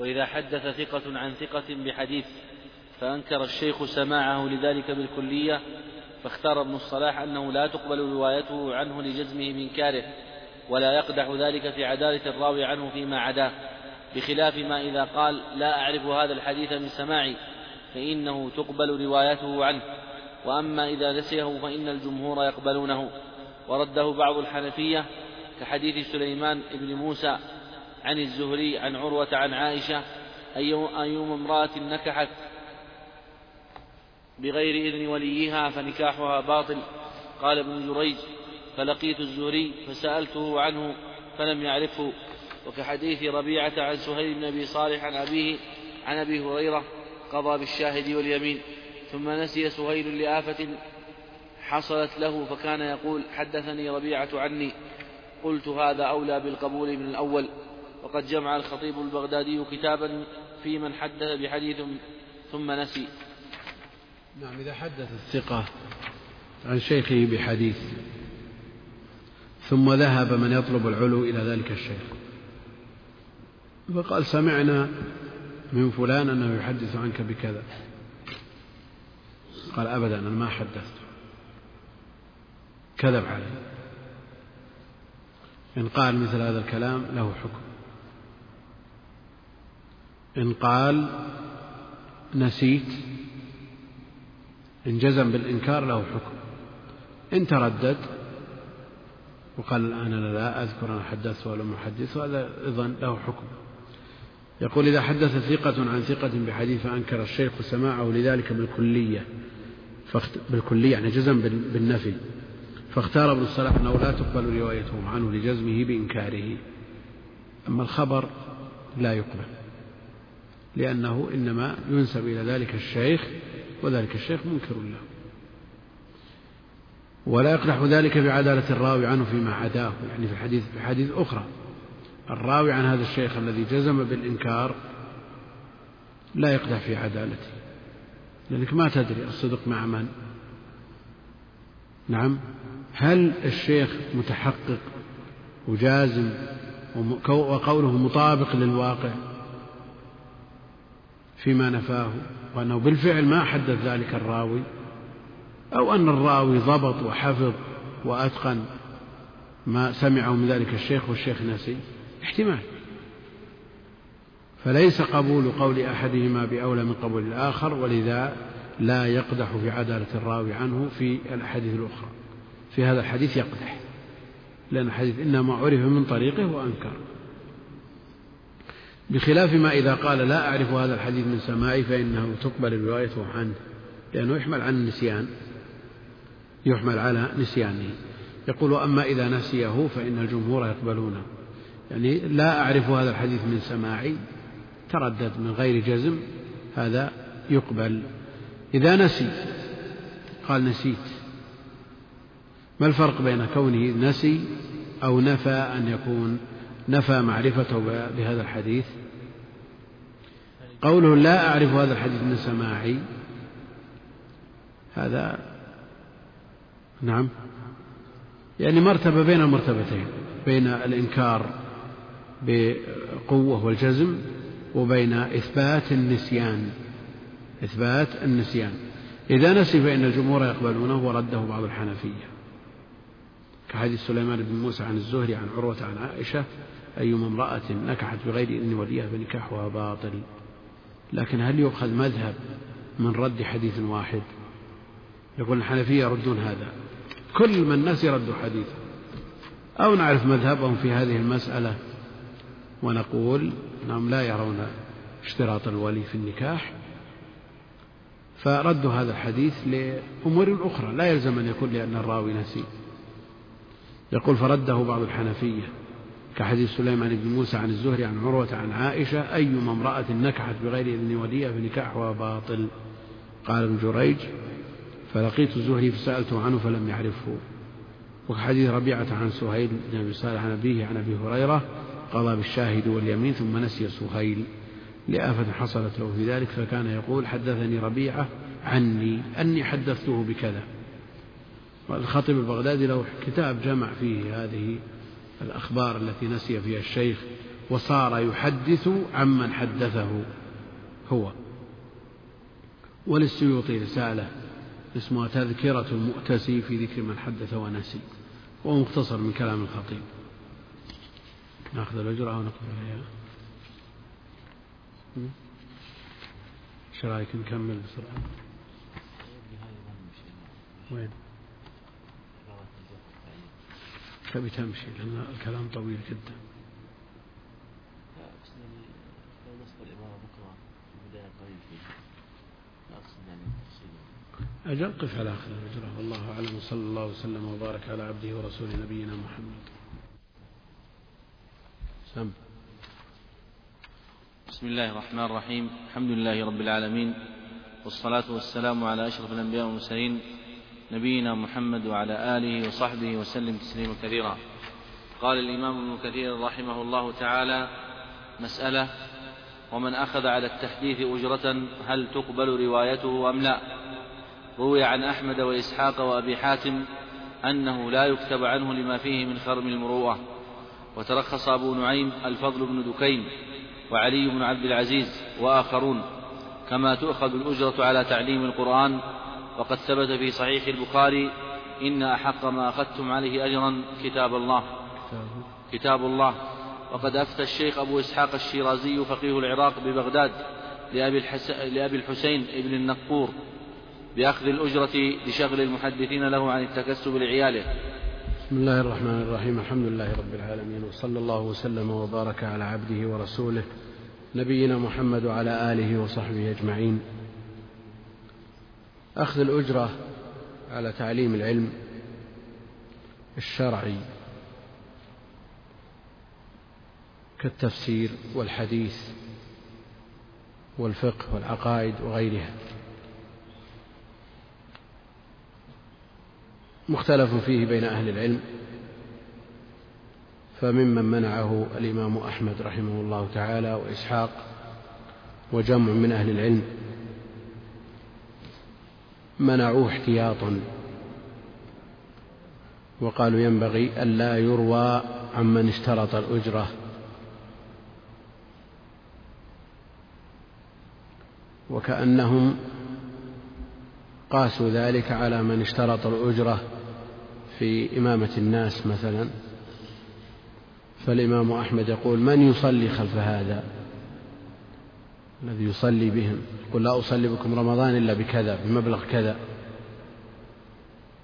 وإذا حدث ثقة عن ثقة بحديث فأنكر الشيخ سماعه لذلك بالكلية فاختار ابن الصلاح أنه لا تقبل روايته عنه لجزمه بإنكاره ولا يقدح ذلك في عدالة الراوي عنه فيما عداه. بخلاف ما إذا قال لا أعرف هذا الحديث من سماعي فإنه تقبل روايته عنه. وأما إذا نسيه فإن الجمهور يقبلونه. ورده بعض الحنفية كحديث سليمان بن موسى عن الزهري عن عروة عن عائشة أيوم امرأة نكحت بغير إذن وليها فنكاحها باطل؟ قال ابن جريج فلقيت الزهري فسألته عنه فلم يعرفه. وكحديث ربيعة عن سهيل بن أبي صالح عن أبيه عن أبي هريرة قضى بالشاهد واليمين. ثم نسي سهيل لآفة حصلت له فكان يقول حدثني ربيعة عني قلت هذا أولى بالقبول من الأول. وقد جمع الخطيب البغدادي كتابا في من حدث بحديث ثم نسي. نعم إذا حدث الثقة عن شيخه بحديث ثم ذهب من يطلب العلو إلى ذلك الشيخ. فقال سمعنا من فلان أنه يحدث عنك بكذا. قال أبدا أنا ما حدثت. كذب علي. إن قال مثل هذا الكلام له حكم. إن قال نسيت. إن جزم بالإنكار له حكم. إن تردد وقال أنا لا أذكر أنا حدثت ولم أحدث هذا أيضا له حكم. يقول إذا حدث ثقة عن ثقة بحديث فأنكر الشيخ سماعه لذلك بالكلية بالكلية يعني جزم بالنفي. فاختار ابن الصلاح أنه لا تقبل روايته عنه لجزمه بإنكاره. أما الخبر لا يقبل. لأنه إنما ينسب إلى ذلك الشيخ وذلك الشيخ منكر له. ولا يقدح ذلك بعدالة الراوي عنه فيما عداه يعني في حديث في حديث أخرى. الراوي عن هذا الشيخ الذي جزم بالإنكار لا يقدح في عدالته. لأنك ما تدري الصدق مع من. نعم. هل الشيخ متحقق وجازم وقوله مطابق للواقع؟ فيما نفاه وأنه بالفعل ما حدث ذلك الراوي أو أن الراوي ضبط وحفظ وأتقن ما سمعه من ذلك الشيخ والشيخ نسي. احتمال. فليس قبول قول أحدهما بأولى من قبول الآخر ولذا لا يقدح في عدالة الراوي عنه في الأحاديث الأخرى. في هذا الحديث يقدح لأن الحديث إنما عرف من طريقه وأنكر بخلاف ما إذا قال لا أعرف هذا الحديث من سماعي فإنه تقبل روايته عنه لأنه يحمل عن النسيان يحمل على نسيانه. يقول أما إذا نسيه فإن الجمهور يقبلونه. يعني لا أعرف هذا الحديث من سماعي تردد من غير جزم هذا يقبل. إذا نسي قال نسيت. ما الفرق بين كونه نسي أو نفى أن يكون؟ نفى معرفته بهذا الحديث. قوله لا أعرف هذا الحديث من سماعي. هذا نعم. يعني مرتبة بين المرتبتين بين الإنكار بقوة والجزم وبين إثبات النسيان. إثبات النسيان. إذا نسي فإن الجمهور يقبلونه ورده بعض الحنفية. كحديث سليمان بن موسى عن الزهري عن عروة عن عائشة أيما امرأة نكحت بغير إذن وليها فنكاحها باطل لكن هل يؤخذ مذهب من رد حديث واحد؟ يقول الحنفية يردون هذا. كل من نسي رد حديثه أو نعرف مذهبهم في هذه المسألة ونقول أنهم لا يرون اشتراط الولي في النكاح. فرد هذا الحديث لأمور أخرى. لا يلزم أن يكون لأن الراوي نسي. يقول فرده بعض الحنفية كحديث سليمان بن موسى عن الزهري عن عروة عن عائشة أيما امرأة نكحت بغير إذن وليها فنكاحها باطل قال ابن جريج فلقيت الزهري فسألته عنه فلم يعرفه وكحديث ربيعة عن سهيل بن أبي صالح عن أبيه عن أبي هريرة قضى بالشاهد واليمين ثم نسي سهيل لآفة حصلت له في ذلك فكان يقول حدثني ربيعة عني أني حدثته بكذا. والخطيب البغدادي له كتاب جمع فيه هذه الأخبار التي نسي فيها الشيخ وصار يحدث عمن حدثه هو. وللسيوطي رسالة اسمها تذكرة المؤتسي في ذكر من حدث ونسي وهو مختصر من كلام الخطيب. نأخذ الأجرة أو نقبل عليها إيش رأيك نكمل بسرعة؟ وين؟ تبي تمشي لأن الكلام طويل جدا. أجل قف على آخر الهجرة والله أعلم. وصلى الله وسلم وبارك على عبده ورسوله نبينا محمد. سم. بسم الله الرحمن الرحيم. الحمد لله رب العالمين. والصلاة والسلام على أشرف الأنبياء والمرسلين نبينا محمد وعلى آله وصحبه وسلم تسليما كثيرا. قال الإمام ابن كثير رحمه الله تعالى مسألة ومن أخذ على التحديث أجرة هل تقبل روايته أم لا؟ روي عن أحمد وإسحاق وأبي حاتم أنه لا يكتب عنه لما فيه من خرم المروءة. وترخص أبو نعيم الفضل بن دكين وعلي بن عبد العزيز وآخرون. كما تؤخذ الأجرة على تعليم القرآن وقد ثبت في صحيح البخاري إن أحق ما أخذتم عليه أجرا كتاب الله. كتاب الله. وقد أفتى الشيخ أبو إسحاق الشيرازي فقيه العراق ببغداد لأبي, الحس... لأبي الحسين ابن النقور بأخذ الأجرة لشغل المحدثين له عن التكسب لعياله. بسم الله الرحمن الرحيم. الحمد لله رب العالمين. وصلى الله وسلم وبارك على عبده ورسوله نبينا محمد وعلى آله وصحبه أجمعين. أخذ الأجرة على تعليم العلم الشرعي كالتفسير والحديث والفقه والعقائد وغيرها. مختلف فيه بين أهل العلم فممن منعه الإمام أحمد رحمه الله تعالى وإسحاق وجمع من أهل العلم. منعوه احتياطا. وقالوا ينبغي ألا يروى عمن اشترط الأجرة. وكأنهم قاسوا ذلك على من اشترط الأجرة في إمامة الناس مثلا. فالإمام أحمد يقول من يصلي خلف هذا؟ الذي يصلي بهم. يقول لا أصلي بكم رمضان إلا بكذا بمبلغ كذا.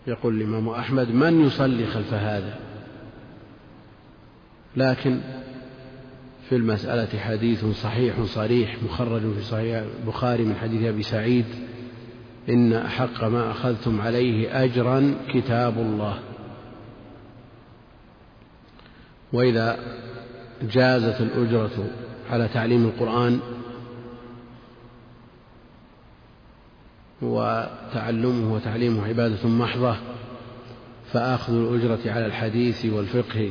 يقول الإمام أحمد من يصلي خلف هذا؟ لكن في المسألة حديث صحيح صريح مخرج في صحيح البخاري من حديث أبي سعيد إن أحق ما أخذتم عليه أجرا كتاب الله. وإذا جازت الأجرة على تعليم القرآن وتعلمه وتعليمه عبادة محضة فآخذ الأجرة على الحديث والفقه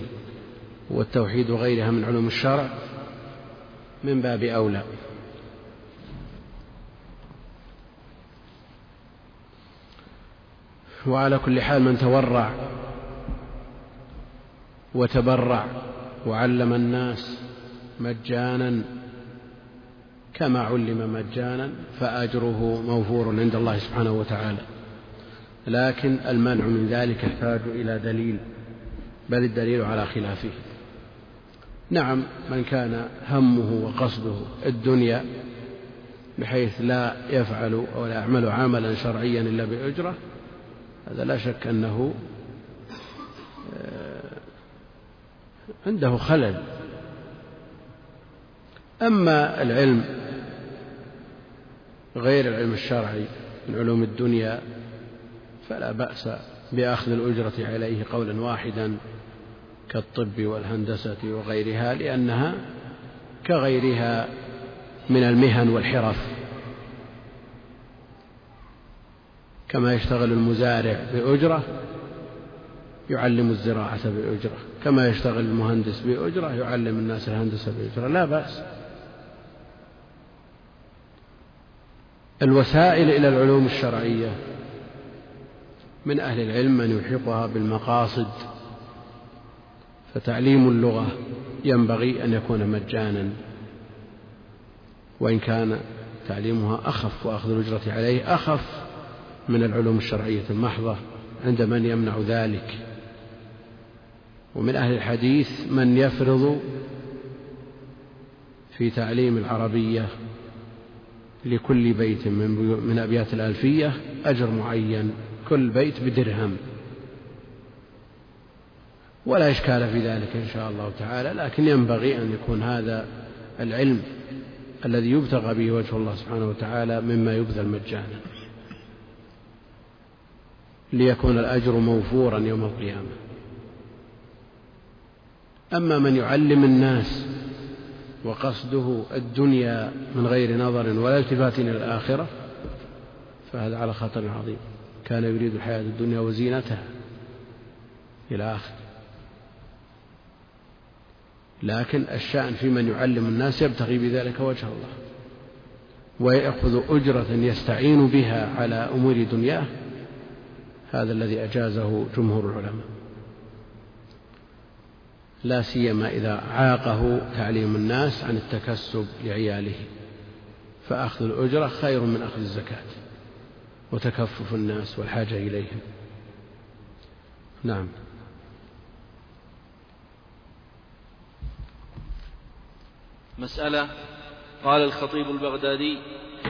والتوحيد وغيرها من علوم الشرع من باب أولى. وعلى كل حال من تورع وتبرع وعلم الناس مجانا كما علم مجانا فأجره موفور عند الله سبحانه وتعالى. لكن المنع من ذلك يحتاج إلى دليل بل الدليل على خلافه. نعم من كان همه وقصده الدنيا بحيث لا يفعل ولا يعمل عملا شرعيا إلا بأجرة هذا لا شك أنه آه، عنده خلل. أما العلم غير العلم الشرعي من علوم الدنيا فلا بأس بأخذ الأجرة عليه قولا واحدا كالطب والهندسة وغيرها لأنها كغيرها من المهن والحرف. كما يشتغل المزارع بأجرة يعلم الزراعة بأجرة. كما يشتغل المهندس بأجرة يعلم الناس الهندسة بأجرة. لا بأس. الوسائل إلى العلوم الشرعية. من أهل العلم من يلحقها بالمقاصد. فتعليم اللغة ينبغي أن يكون مجانا. وإن كان تعليمها أخف وأخذ الأجرة عليه أخف من العلوم الشرعية المحضة عند من يمنع ذلك. ومن أهل الحديث من يفرض في تعليم العربية لكل بيت من, من أبيات الألفية أجر معين كل بيت بدرهم. ولا إشكال في ذلك إن شاء الله تعالى لكن ينبغي أن يكون هذا العلم الذي يبتغى به وجه الله سبحانه وتعالى مما يبذل مجانا. ليكون الأجر موفورا يوم القيامة. أما من يعلم الناس وقصده الدنيا من غير نظر ولا التفات إلى الآخرة فهذا على خطر عظيم. كان يريد الحياة الدنيا وزينتها إلى آخره لكن الشأن في من يعلم الناس يبتغي بذلك وجه الله ويأخذ أجرة يستعين بها على أمور دنياه. هذا الذي أجازه جمهور العلماء. لا سيما إذا عاقه تعليم الناس عن التكسب لعياله. فأخذ الأجرة خير من أخذ الزكاة وتكفف الناس والحاجة إليهم. نعم. مسألة قال الخطيب البغدادي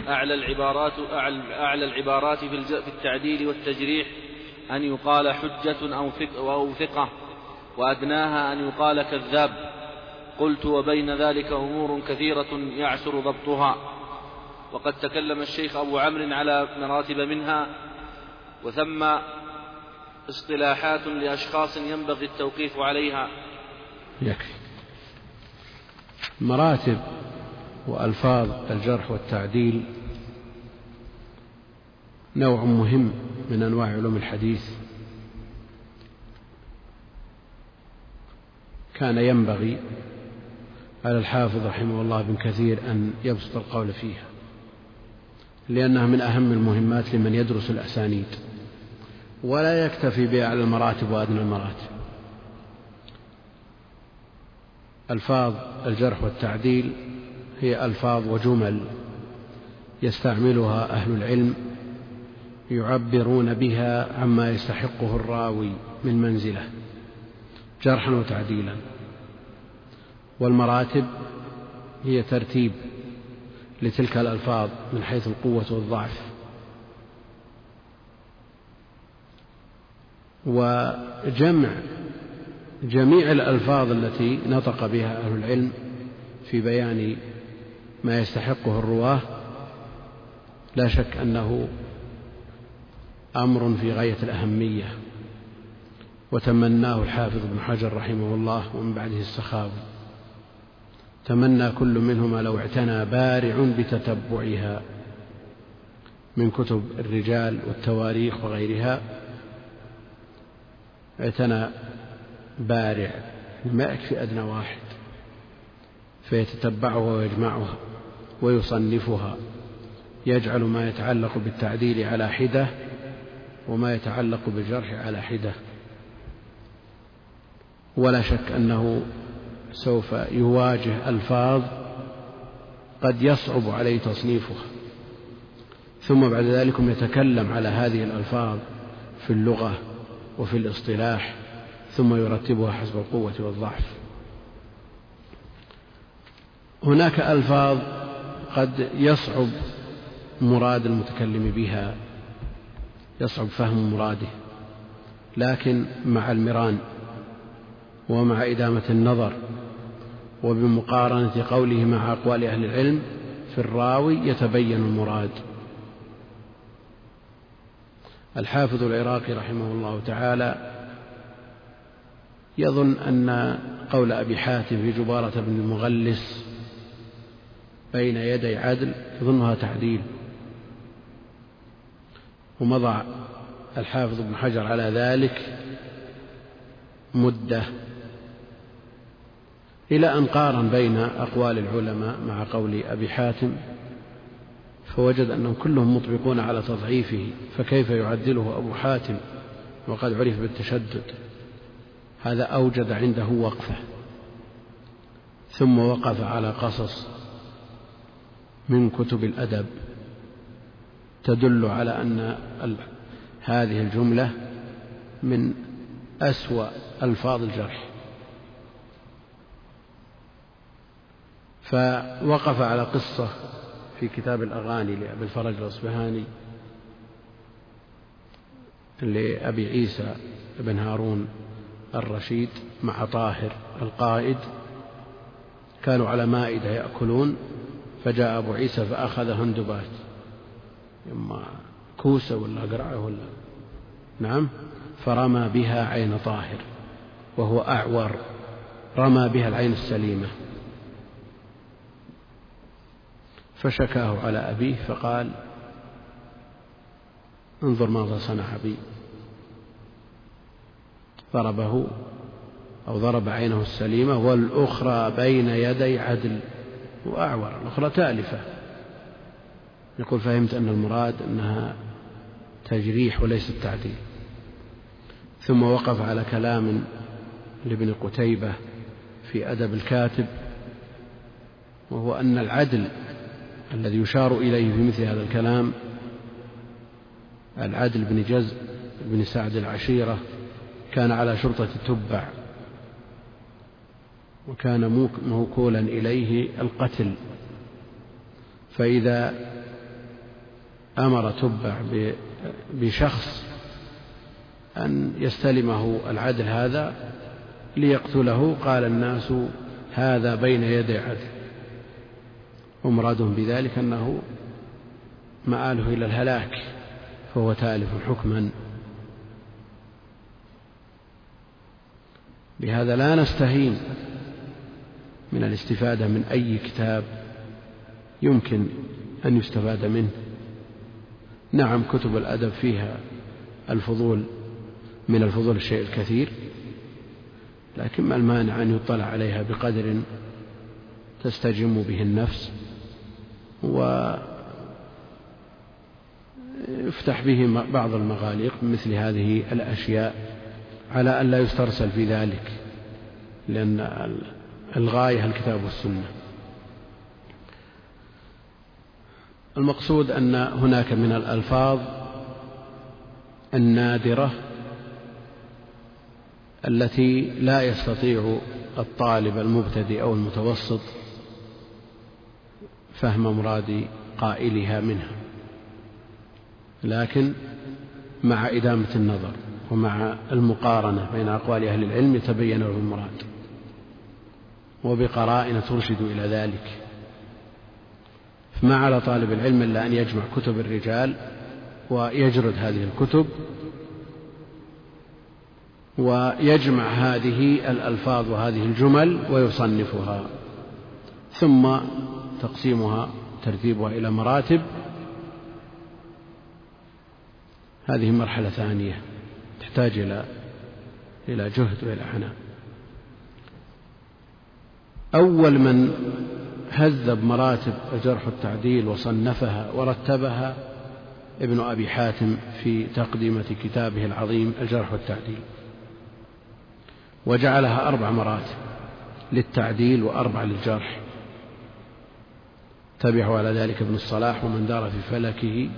أعلى العبارات أعلى العبارات في التعديل والتجريح أن يقال حجة أو ثقة وأدناها أن يقال كذاب. قلت وبين ذلك أمور كثيرة يعسر ضبطها. وقد تكلم الشيخ أبو عمرو على مراتب منها وثم اصطلاحات لأشخاص ينبغي التوقيف عليها. يكفي. مراتب وألفاظ الجرح والتعديل نوع مهم من أنواع علوم الحديث. كان ينبغي على الحافظ رحمه الله بن كثير أن يبسط القول فيها لأنها من أهم المهمات لمن يدرس الأسانيد ولا يكتفي بها على المراتب وأدنى المراتب. ألفاظ الجرح والتعديل هي ألفاظ وجمل يستعملها أهل العلم يعبرون بها عما يستحقه الراوي من منزلة. جرحا وتعديلا. والمراتب هي ترتيب لتلك الألفاظ من حيث القوة والضعف. وجمع جميع الألفاظ التي نطق بها أهل العلم في بيان ما يستحقه الرواة لا شك أنه أمر في غاية الأهمية. وتمناه الحافظ ابن حجر رحمه الله ومن بعده السخاوي. تمنى كل منهما لو اعتنى بارع بتتبعها من كتب الرجال والتواريخ وغيرها. اعتنى بارع ما يكفي أدنى واحد فيتتبعها ويجمعها ويصنفها يجعل ما يتعلق بالتعديل على حدة وما يتعلق بالجرح على حدة. ولا شك أنه سوف يواجه ألفاظ قد يصعب عليه تصنيفها. ثم بعد ذلك يتكلم على هذه الألفاظ في اللغة وفي الاصطلاح ثم يرتبها حسب القوة والضعف. هناك ألفاظ قد يصعب مراد المتكلم بها يصعب فهم مراده لكن مع المران. ومع إدامة النظر وبمقارنة قوله مع أقوال أهل العلم في الراوي يتبين المراد. الحافظ العراقي رحمه الله تعالى يظن أن قول أبي حاتم في جبارة بن المغلس بين يدي عدل يظنها تعديل. ومضى الحافظ ابن حجر على ذلك مدة. إلى أن قارن بين أقوال العلماء مع قول أبي حاتم فوجد أنهم كلهم مطبقون على تضعيفه فكيف يعدله أبو حاتم؟ وقد عرف بالتشدد. هذا أوجد عنده وقفة ثم وقف على قصص من كتب الأدب تدل على أن هذه الجملة من أسوأ ألفاظ الجرح. فوقف على قصة في كتاب الأغاني لأبي الفرج الأصبهاني لأبي عيسى بن هارون الرشيد مع طاهر القائد. كانوا على مائدة يأكلون فجاء أبو عيسى فأخذ هندبات. إما كوسة ولا قرعة ولا؟ نعم. فرمى بها عين طاهر وهو أعور. رمى بها العين السليمة. فشكاه على أبيه فقال انظر ماذا صنع بي. ضربه أو ضرب عينه السليمة والأخرى بين يدي عدل وأعور الأخرى تألفة. يقول فهمت أن المراد أنها تجريح وليس التعديل. ثم وقف على كلام لابن قتيبة في أدب الكاتب وهو أن العدل الذي يشار إليه في مثل هذا الكلام العدل بن جز بن سعد العشيرة كان على شرطة تبع وكان موكولا إليه القتل. فإذا أمر تبع بشخص أن يستلمه العدل هذا ليقتله قال الناس هذا بين يدي عدل. ومرادهم بذلك أنه مآله إلى الهلاك فهو تالف حكما. بهذا لا نستهين من الاستفادة من أي كتاب يمكن أن يستفاد منه. نعم كتب الأدب فيها الفضول من الفضول الشيء الكثير لكن ما المانع أن يطلع عليها بقدر تستجم به النفس. ويفتح به بعض المغاليق مثل هذه الأشياء على أن لا يسترسل في ذلك لأن الغاية الكتاب والسنة. المقصود أن هناك من الألفاظ النادرة التي لا يستطيع الطالب المبتدئ أو المتوسط فهم مراد قائلها منها. لكن مع إدامة النظر ومع المقارنة بين أقوال أهل العلم يتبين له المراد وبقرائن ترشد إلى ذلك. فما على طالب العلم إلا أن يجمع كتب الرجال ويجرد هذه الكتب ويجمع هذه الألفاظ وهذه الجمل ويصنفها ثم تقسيمها ترتيبها إلى مراتب. هذه مرحلة ثانية تحتاج إلى إلى جهد وإلى عناء أول من هذب مراتب الجرح والتعديل وصنفها ورتبها ابن أبي حاتم في تقدمة كتابه العظيم الجرح والتعديل وجعلها أربع مراتب للتعديل وأربع للجرح. تبعه على ذلك ابن الصلاح ومن دار في فلكه.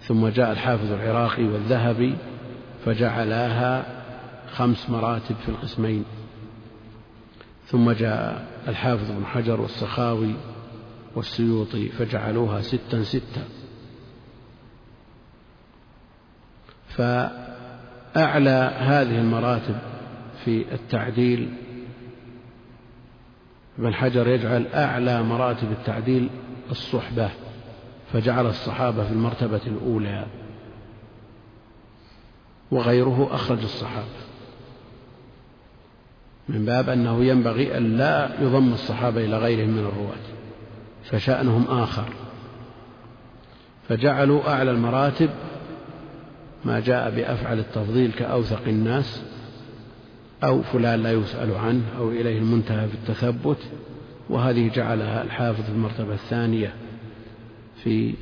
ثم جاء الحافظ العراقي والذهبي فجعلاها خمس مراتب في القسمين. ثم جاء الحافظ بن حجر والسخاوي والسيوطي فجعلوها ستا ستا. فأعلى هذه المراتب في التعديل ابن حجر يجعل أعلى مراتب التعديل الصحبة فجعل الصحابة في المرتبة الأولى وغيره أخرج الصحابة. من باب أنه ينبغي أن لا يضم الصحابة إلى غيرهم من الرواة فشأنهم آخر. فجعلوا أعلى المراتب ما جاء بأفعل التفضيل كأوثق الناس أو فلان لا يسأل عنه أو إليه المنتهى في التثبت وهذه جعلها الحافظ في المرتبة الثانية في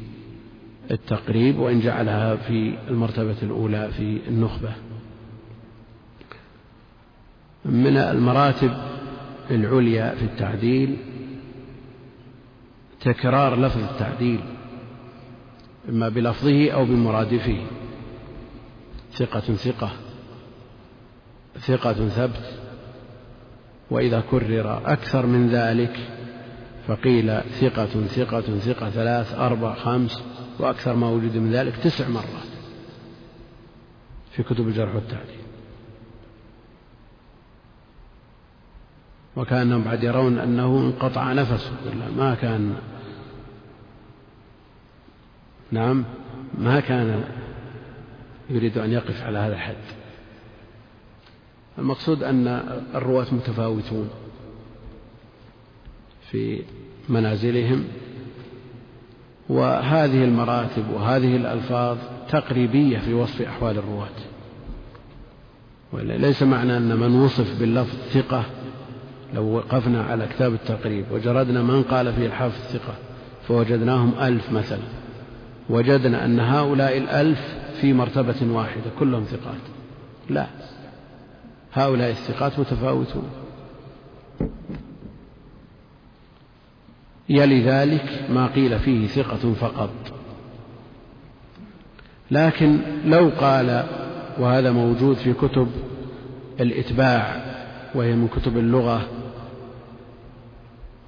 التقريب وإن جعلها في المرتبة الأولى في النخبة. من المراتب العليا في التعديل تكرار لفظ التعديل إما بلفظه أو بمرادفه. ثقة ثقة. ثقة ثبت وإذا كرر أكثر من ذلك فقيل ثقة ثقة ثقة ثلاث أربع خمس وأكثر ما وجد من ذلك تسع مرات في كتب الجرح والتعديل. وكأنهم بعد يرون أنه انقطع نفسه. ما كان نعم ما كان يريد أن يقف على هذا الحد. المقصود أن الرواة متفاوتون في منازلهم وهذه المراتب وهذه الألفاظ تقريبية في وصف أحوال الرواة. ليس معنى أن من وصف باللفظ ثقة لو وقفنا على كتاب التقريب وجردنا من قال فيه الحافظ ثقة فوجدناهم ألف مثلا. وجدنا أن هؤلاء الألف في مرتبة واحدة كلهم ثقات. لا. هؤلاء الثقات متفاوتون. يلي ذلك ما قيل فيه ثقة فقط. لكن لو قال وهذا موجود في كتب الإتباع وهي من كتب اللغة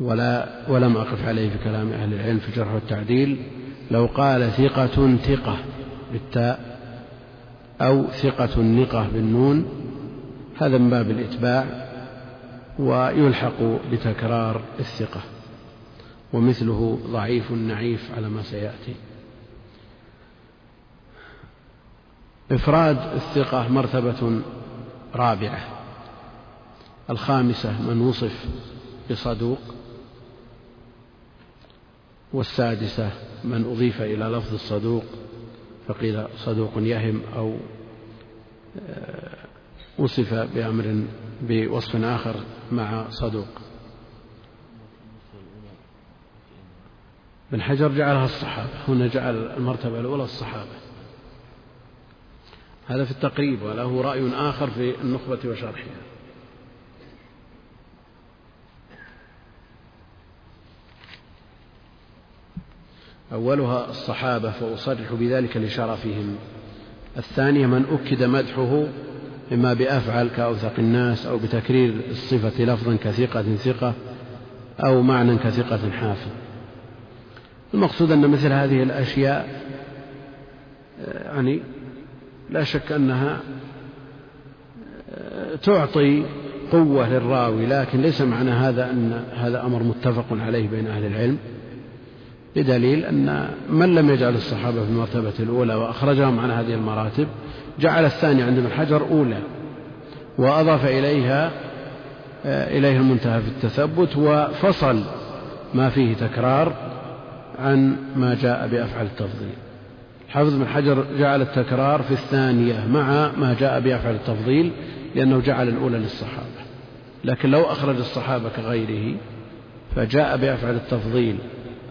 ولا ولم أقف عليه في كلام أهل العلم في الجرح والتعديل لو قال ثقة ثقة بالتاء أو ثقة نقة بالنون هذا من باب الإتباع ويلحق بتكرار الثقة ومثله ضعيف نعيف على ما سيأتي. إفراد الثقة مرتبة رابعة. الخامسة من وصف بصدوق. والسادسة من أضيف إلى لفظ الصدوق فقيل صدوق يهم أو آه، وصف بأمر بوصف آخر مع صدوق. ابن حجر جعلها الصحابة هنا جعل المرتبة الأولى الصحابة. هذا في التقريب وله رأي آخر في النخبة وشرحها. أولها الصحابة فأصرح بذلك لشرفهم. الثانية من أكد مدحه إما بأفعل كأوثق الناس أو بتكرير الصفة لفظا كثقة ثقة أو معنى كثقة حافظ. المقصود أن مثل هذه الأشياء يعني لا شك أنها تعطي قوة للراوي لكن ليس معنى هذا أن هذا أمر متفق عليه بين أهل العلم بدليل أن من لم يجعل الصحابة في المرتبة الأولى وأخرجهم عن هذه المراتب جعل الثاني عند ابن حجر أولى وأضاف إليها إليها المنتهى في التثبت وفصل ما فيه تكرار عن ما جاء بأفعل التفضيل. حافظ بن حجر جعل التكرار في الثانية مع ما جاء بأفعل التفضيل لأنه جعل الأولى للصحابة. لكن لو أخرج الصحابة كغيره فجاء بأفعل التفضيل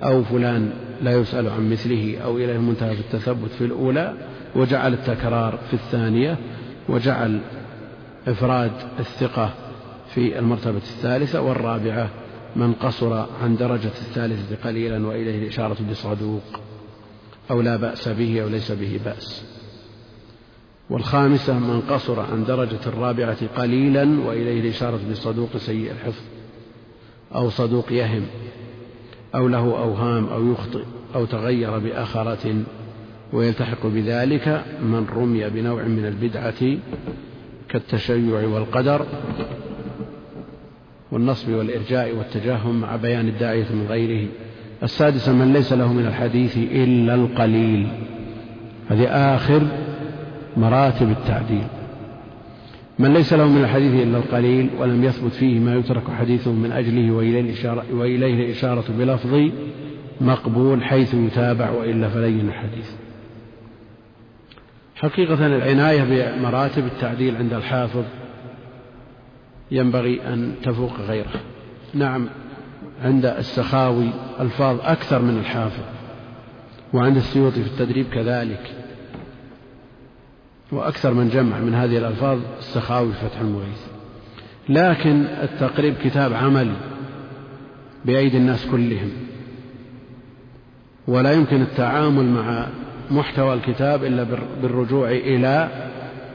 أو فلان لا يسأل عن مثله أو إليه المنتهى في التثبت في الأولى وجعل التكرار في الثانية وجعل إفراد الثقة في المرتبة الثالثة والرابعة من قصر عن درجة الثالثة قليلا وإليه الإشارة بصدوق أو لا بأس به أو ليس به بأس. والخامسة من قصر عن درجة الرابعة قليلا وإليه الإشارة بصدوق سيء الحفظ أو صدوق يهم أو له أوهام أو يخطئ أو تغير بآخرة ويلتحق بذلك من رمي بنوع من البدعة كالتشيع والقدر والنصب والإرجاء والتجهم مع بيان الداعية من غيره. السادسة من ليس له من الحديث إلا القليل. هذه آخر مراتب التعديل. من ليس له من الحديث إلا القليل ولم يثبت فيه ما يترك حديثه من أجله وإليه الإشارة, وإليه الإشارة بلفظ مقبول حيث يتابع وإلا فلين الحديث. حقيقة العناية بمراتب التعديل عند الحافظ ينبغي أن تفوق غيره. نعم عند السخاوي ألفاظ أكثر من الحافظ وعند السيوطي في التدريب كذلك وأكثر من جمع من هذه الألفاظ السخاوي في فتح المغيث. لكن التقريب كتاب عملي بأيدي الناس كلهم ولا يمكن التعامل مع محتوى الكتاب إلا بالرجوع إلى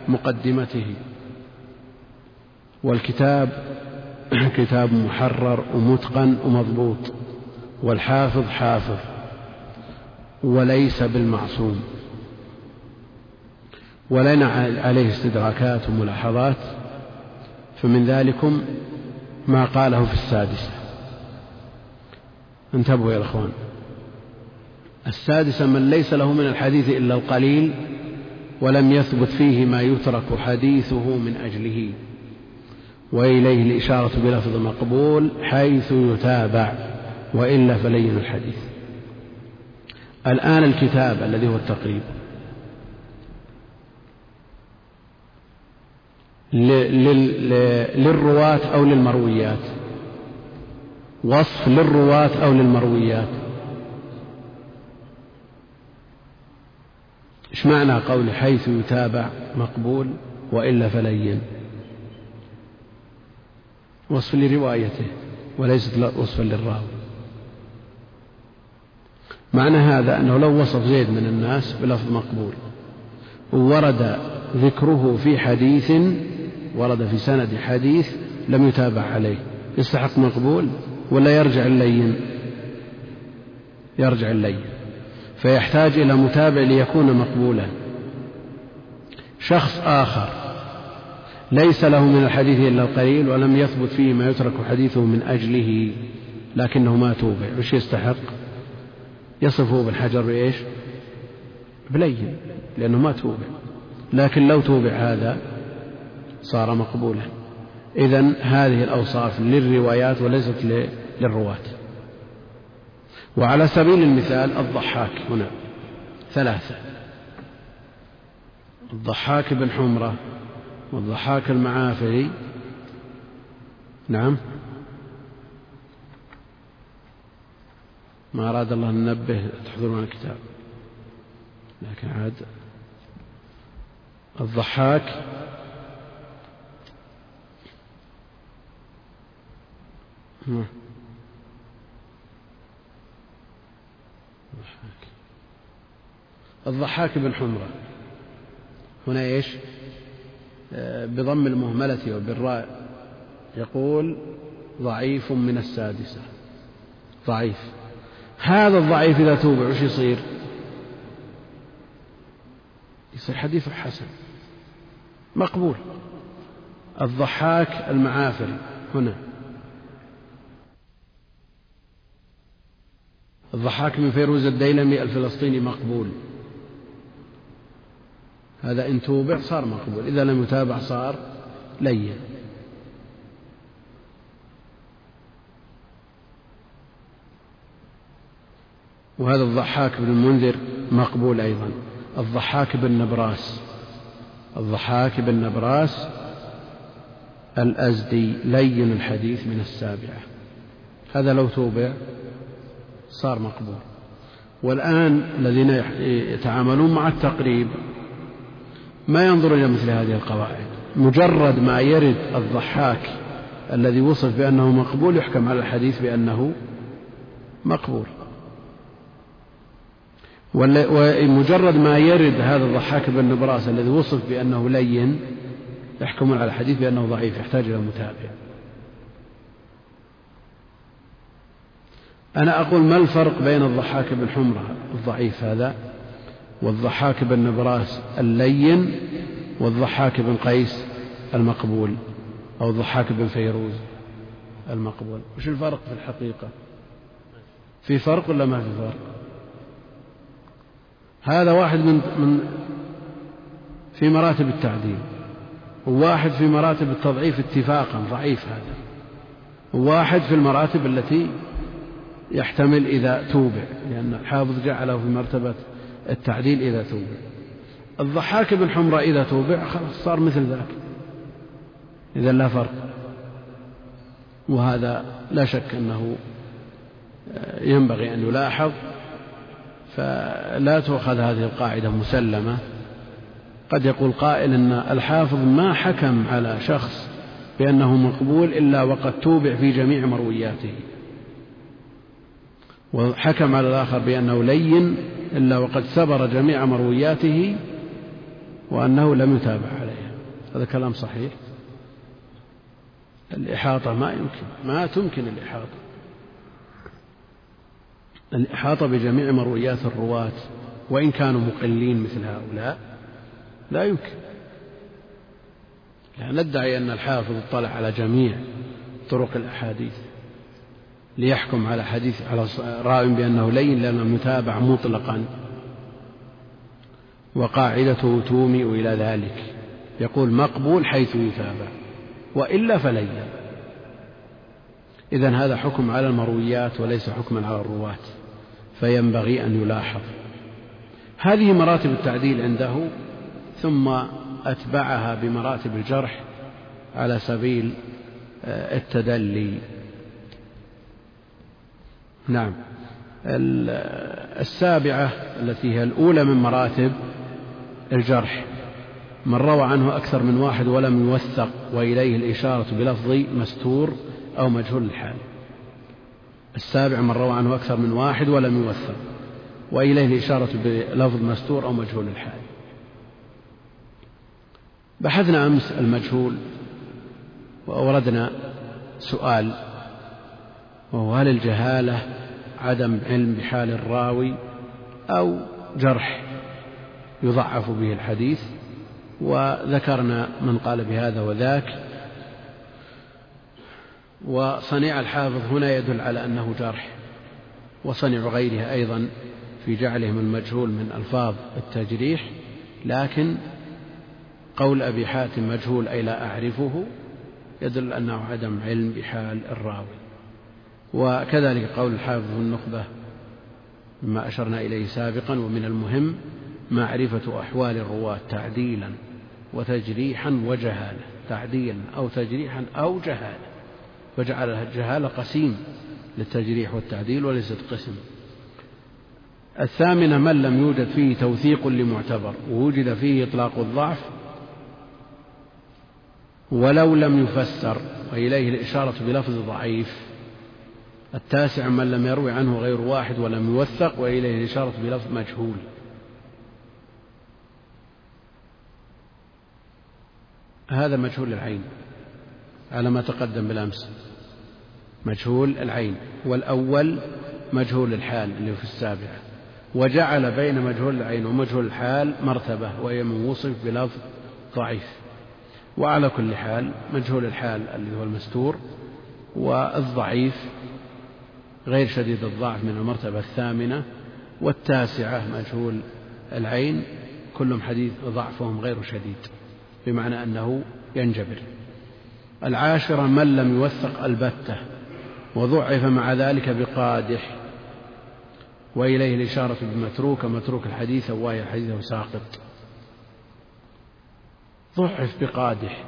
مقدمته. والكتاب كتاب محرر ومتقن ومضبوط. والحافظ حافظ. وليس بالمعصوم. ولنا عليه استدراكات وملاحظات. فمن ذلكم ما قاله في السادسة. انتبهوا يا إخوان. السادسة من ليس له من الحديث إلا القليل ولم يثبت فيه ما يترك حديثه من أجله. وإليه الإشارة بلفظ مقبول حيث يتابع وإلا فلين الحديث. الآن الكتاب الذي هو التقريب. للرواة أو للمرويات؟ وصف للرواة أو للمرويات؟ إيش معنى قول حيث يتابع مقبول وإلا فلين؟ وصف لروايته وليست وصفا للراوي. معنى هذا أنه لو وصف زيد من الناس بلفظ مقبول ورد ذكره في حديث ورد في سند حديث لم يتابع عليه. يستحق مقبول ولا يرجع اللين؟ يرجع اللين. فيحتاج إلى متابع ليكون مقبولا. شخص آخر ليس له من الحديث إلا القليل ولم يثبت فيه ما يترك حديثه من أجله لكنه ما توبع. وش يستحق؟ يصفه بالحجر بإيش؟ بلين لأنه ما توبع. لكن لو توبع هذا صار مقبولا. إذا هذه الأوصاف للروايات وليست للرواة. وعلى سبيل المثال الضحاك هنا ثلاثة. الضحاك بن حمرة والضحاك المعافري. نعم. ما أراد الله أن ننبه تحضرون الكتاب. لكن عاد. الضحاك. الضحاك بن حمرة. هنا إيش؟ آه، بضم المهملة وبالراء يقول ضعيف من السادسة. ضعيف. هذا الضعيف إذا توبع وش يصير؟ يصير حديثه حسن. مقبول. الضحاك المعافري. هنا. الضحاك من فيروز الديلمي الفلسطيني مقبول. هذا إن توبع صار مقبول إذا لم يتابع صار لين. وهذا الضحاك بن المنذر مقبول أيضا. الضحاك بن نبراس. الضحاك بن نبراس الأزدي لين الحديث من السابعة. هذا لو توبع صار مقبول. والآن الذين يتعاملون مع التقريب ما ينظر إلى مثل هذه القواعد. مجرد ما يرد الضحاك الذي وصف بأنه مقبول يحكم على الحديث بأنه مقبول. ومجرد ما يرد هذا الضحاك بن نبراس الذي وصف بأنه لين يحكمون على الحديث بأنه ضعيف يحتاج إلى متابع. أنا أقول ما الفرق بين الضحاك بن حمرة الضعيف هذا والضحاك بن نبراس اللين والضحاك بن قيس المقبول أو الضحاك بن فيروز المقبول. وش الفرق في الحقيقة؟ في فرق ولا ما في فرق؟ هذا واحد من من في مراتب التعديل وواحد في مراتب التضعيف اتفاقا ضعيف هذا وواحد في المراتب التي يحتمل إذا توبع لأن الحافظ جعله في مرتبة التعديل إذا توبع. الضحاك بن حمرة إذا توبع خلاص صار مثل ذاك. إذا لا فرق. وهذا لا شك أنه ينبغي أن يلاحظ. فلا تؤخذ هذه القاعدة مسلمة. قد يقول قائل أن الحافظ ما حكم على شخص بأنه مقبول إلا وقد توبع في جميع مروياته. وحكم على الآخر بأنه لين إلا وقد سبر جميع مروياته وأنه لم يتابع عليها. هذا كلام صحيح. الإحاطة ما يمكن ما تمكن الإحاطة. الإحاطة بجميع مرويات الرواة وإن كانوا مقلين مثل هؤلاء لا يمكن. يعني ندعي أن الحافظ اطلع على جميع طرق الأحاديث. ليحكم على حديث على راو بأنه لين لأنه متابع مطلقا. وقاعدته تومئ إلى ذلك. يقول مقبول حيث يتابع وإلا فلين. إذا هذا حكم على المرويات وليس حكما على الرواة فينبغي أن يلاحظ. هذه مراتب التعديل عنده ثم أتبعها بمراتب الجرح على سبيل آه، التدلي. نعم. السابعة التي هي الأولى من مراتب الجرح. من روى عنه أكثر من واحد ولم يوثق وإليه الإشارة بلفظ مستور أو مجهول الحال. السابع من روى عنه أكثر من واحد ولم يوثق وإليه الإشارة بلفظ مستور أو مجهول الحال. بحثنا أمس المجهول وأوردنا سؤال وهو هل الجهالة عدم علم بحال الراوي أو جرح يضعف به الحديث؟ وذكرنا من قال بهذا وذاك. وصنيع الحافظ هنا يدل على أنه جرح. وصنع غيره أيضا في جعلهم المجهول من ألفاظ التجريح لكن قول أبي حاتم مجهول أي لا أعرفه يدل أنه عدم علم بحال الراوي. وكذلك قول الحافظ النخبة مما أشرنا إليه سابقا ومن المهم معرفة أحوال الرواة تعديلا وتجريحا وجهالة تعديلا أو تجريحا أو جهالة وجعل الجهالة قسيم للتجريح والتعديل وليست قسم. الثامنة من لم يوجد فيه توثيق لمعتبر ووجد فيه إطلاق الضعف ولو لم يفسر وإليه الإشارة بلفظ ضعيف. التاسع من لم يروي عنه غير واحد ولم يوثق وإليه الإشارة بلفظ مجهول. هذا مجهول العين على ما تقدم بالأمس. مجهول العين والأول مجهول الحال اللي في السابعة وجعل بين مجهول العين ومجهول الحال مرتبة وهي من وصف بلفظ ضعيف. وعلى كل حال مجهول الحال اللي هو المستور والضعيف غير شديد الضعف من المرتبة الثامنة والتاسعة مجهول العين كلهم حديث ضعفهم غير شديد بمعنى أنه ينجبر. العاشرة من لم يوثق البتة وضعف مع ذلك بقادح وإليه الإشارة بمتروك متروك الحديث وهي الحديث ساقط. ضعف بقادح.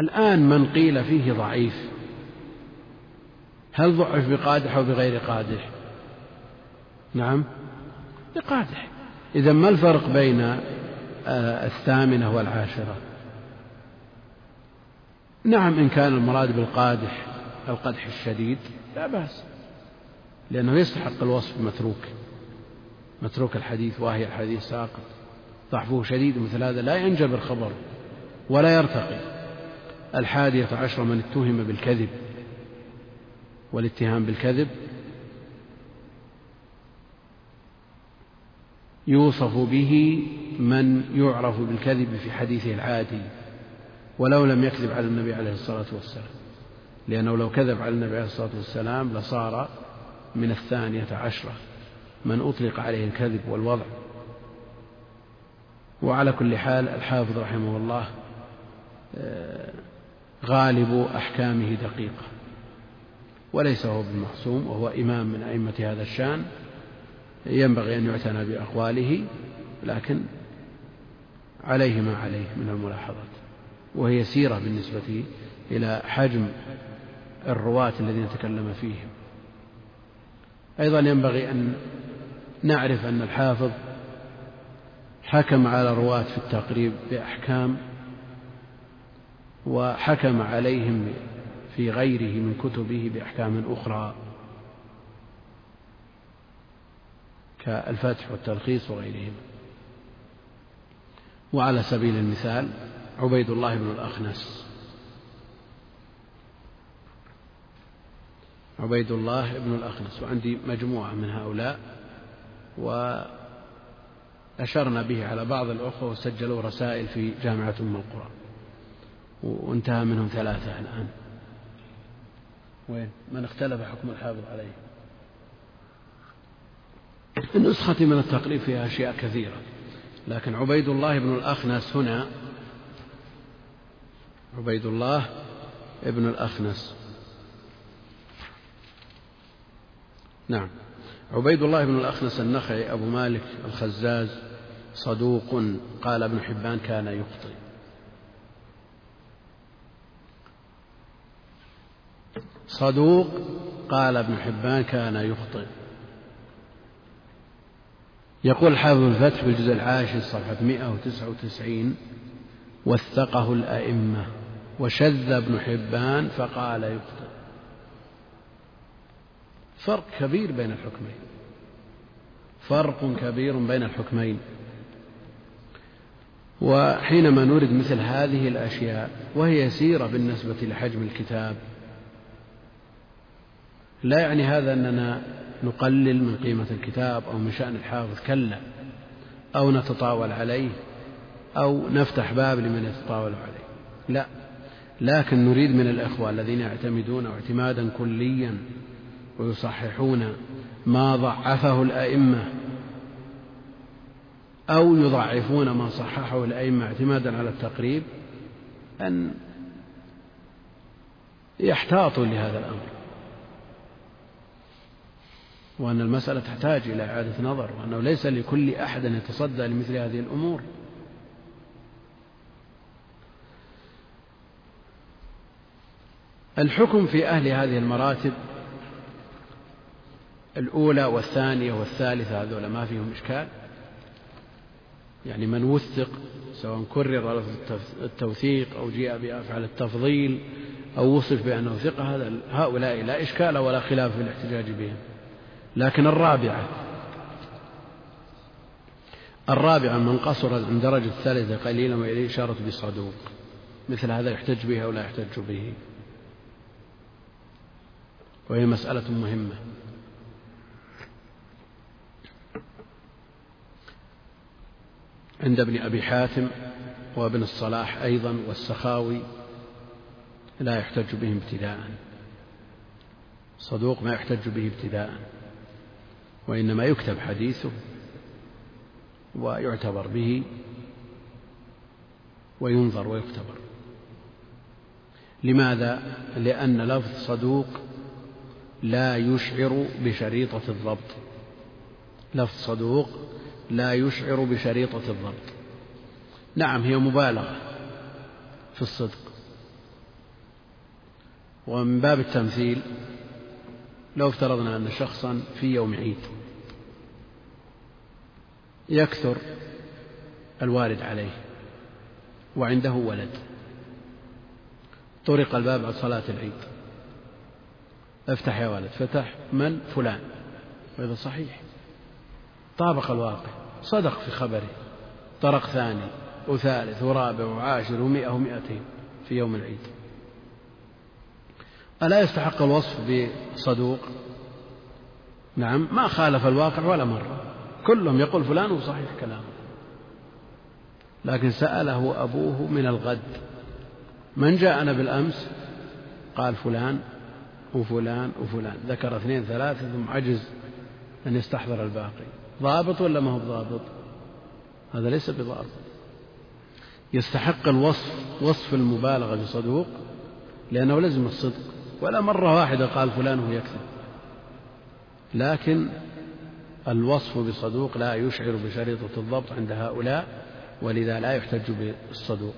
الآن من قيل فيه ضعيف هل ضعف بقادح أو بغير قادح؟ نعم. بقادح. إذا ما الفرق بين آه، الثامنة والعاشرة؟ نعم إن كان المراد بالقادح القدح الشديد. لا بأس. لأنه يستحق الوصف متروك. متروك الحديث وهي الحديث ساقط. ضعفه شديد مثل هذا لا ينجبر خبره ولا يرتقي. الحادية عشر من اتهم بالكذب. والاتهام بالكذب يوصف به من يعرف بالكذب في حديثه العادي ولو لم يكذب على النبي عليه الصلاة والسلام. لأنه لو كذب على النبي عليه الصلاة والسلام لصار من الثانية عشرة من أطلق عليه الكذب والوضع. وعلى كل حال الحافظ رحمه الله آه، غالب أحكامه دقيقة. وليس هو بالمعصوم وهو إمام من أئمة هذا الشأن. ينبغي أن يعتنى بأقواله لكن عليه ما عليه من الملاحظات. وهي سيرة بالنسبة إلى حجم الرواة الذين تكلم فيهم. أيضا ينبغي أن نعرف أن الحافظ حكم على الرواة في التقريب بأحكام وحكم عليهم في غيره من كتبه بأحكام أخرى. كالفتح والتلخيص وغيرهما وعلى سبيل المثال عبيد الله بن الأخنس. عبيد الله بن الأخنس. وعندي مجموعة من هؤلاء. وأشرنا به على بعض الأخوة وسجلوا رسائل في جامعة أم القرى. وانتهى منهم ثلاثة الآن. وين؟ من اختلف حكم الحافظ عليه. النسخة من التقريب فيها أشياء كثيرة لكن عبيد الله بن الأخنس هنا. عبيد الله بن الأخنس نعم. عبيد الله بن الأخنس النخعي أبو مالك الخزاز صدوق قال ابن حبان كان يخطئ. صدوق قال ابن حبان كان يخطئ. يقول حافظ الفتح في الجزء العاشر صفحة 199 وثقه الأئمة وشذ ابن حبان فقال يخطئ. فرق كبير بين الحكمين. فرق كبير بين الحكمين. وحينما نورد مثل هذه الأشياء وهي يسيرة بالنسبة لحجم الكتاب لا يعني هذا أننا نقلل من قيمة الكتاب أو من شأن الحافظ كلا أو نتطاول عليه أو نفتح باب لمن يتطاول عليه. لا لكن نريد من الإخوة الذين يعتمدون اعتمادا كليا ويصححون ما ضعفه الأئمة أو يضعفون ما صححه الأئمة اعتمادا على التقريب أن يحتاطوا لهذا الأمر. وأن المسألة تحتاج إلى إعادة نظر وأنه ليس لكل أحد أن يتصدى لمثل هذه الأمور. الحكم في أهل هذه المراتب الأولى والثانية والثالثة هذول ما فيهم إشكال. يعني من وثق سواء كرر التوثيق أو جاء بأفعال التفضيل أو وصف بأنه ثقة هذا هؤلاء لا إشكال ولا خلاف في الاحتجاج بهم. لكن الرابعة الرابعة من قصر عن درجة الثالثة قليلا وإليه إشارة بصدوق مثل هذا يحتج به أو لا يحتج به. وهي مسألة مهمة. عند ابن أبي حاتم وابن الصلاح أيضا والسخاوي لا يحتج به ابتداء. صدوق ما يحتج به ابتداء. وإنما يكتب حديثه ويعتبر به وينظر ويختبر. لماذا؟ لأن لفظ صدوق لا يشعر بشريطة الضبط. لفظ صدوق لا يشعر بشريطة الضبط. نعم هي مبالغة في الصدق. ومن باب التمثيل لو افترضنا أن شخصا في يوم عيد يكثر الوارد عليه وعنده ولد طرق الباب بعد صلاة العيد. افتح يا ولد فتح من؟ فلان. وهذا صحيح. طابق الواقع. صدق في خبره. طرق ثاني وثالث ورابع وعاشر ومئة ومئتين في يوم العيد. ألا يستحق الوصف بصدوق؟ نعم ما خالف الواقع ولا مرة كلهم يقول فلان وصحيح كلامه. لكن سأله أبوه من الغد من جاءنا بالأمس؟ قال فلان وفلان وفلان. ذكر اثنين ثلاثة ثم عجز أن يستحضر الباقي. ضابط ولا ما هو بضابط؟ هذا ليس بضابط. يستحق الوصف وصف المبالغة بصدوق لأنه لزم الصدق. ولا مرة واحدة قال فلان هو يكذب. لكن الوصف بصدوق لا يشعر بشريطة الضبط عند هؤلاء ولذا لا يحتج بالصدوق.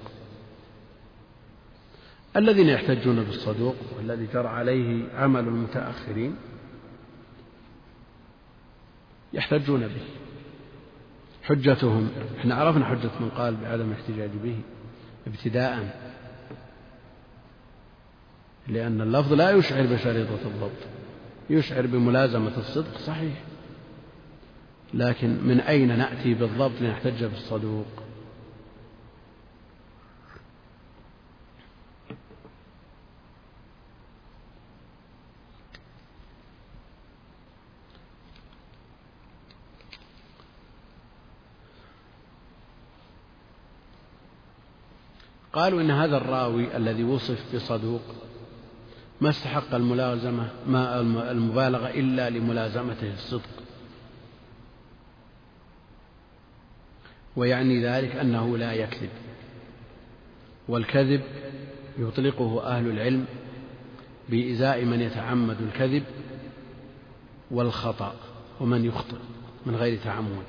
الذين يحتجون بالصدوق والذي جرى عليه عمل المتأخرين يحتجون به. حجتهم إحنا عرفنا حجة من قال بعدم الاحتجاج به ابتداء. لأن اللفظ لا يشعر بشريطة الضبط. يشعر بملازمة الصدق صحيح. لكن من أين نأتي بالضبط لنحتج بالصدوق؟ قالوا إن هذا الراوي الذي وصف بصدوق ما استحق الملازمة ما المبالغة إلا لملازمته الصدق. ويعني ذلك أنه لا يكذب. والكذب يطلقه أهل العلم بإزاء من يتعمد الكذب والخطأ ومن يخطئ من غير تعمد.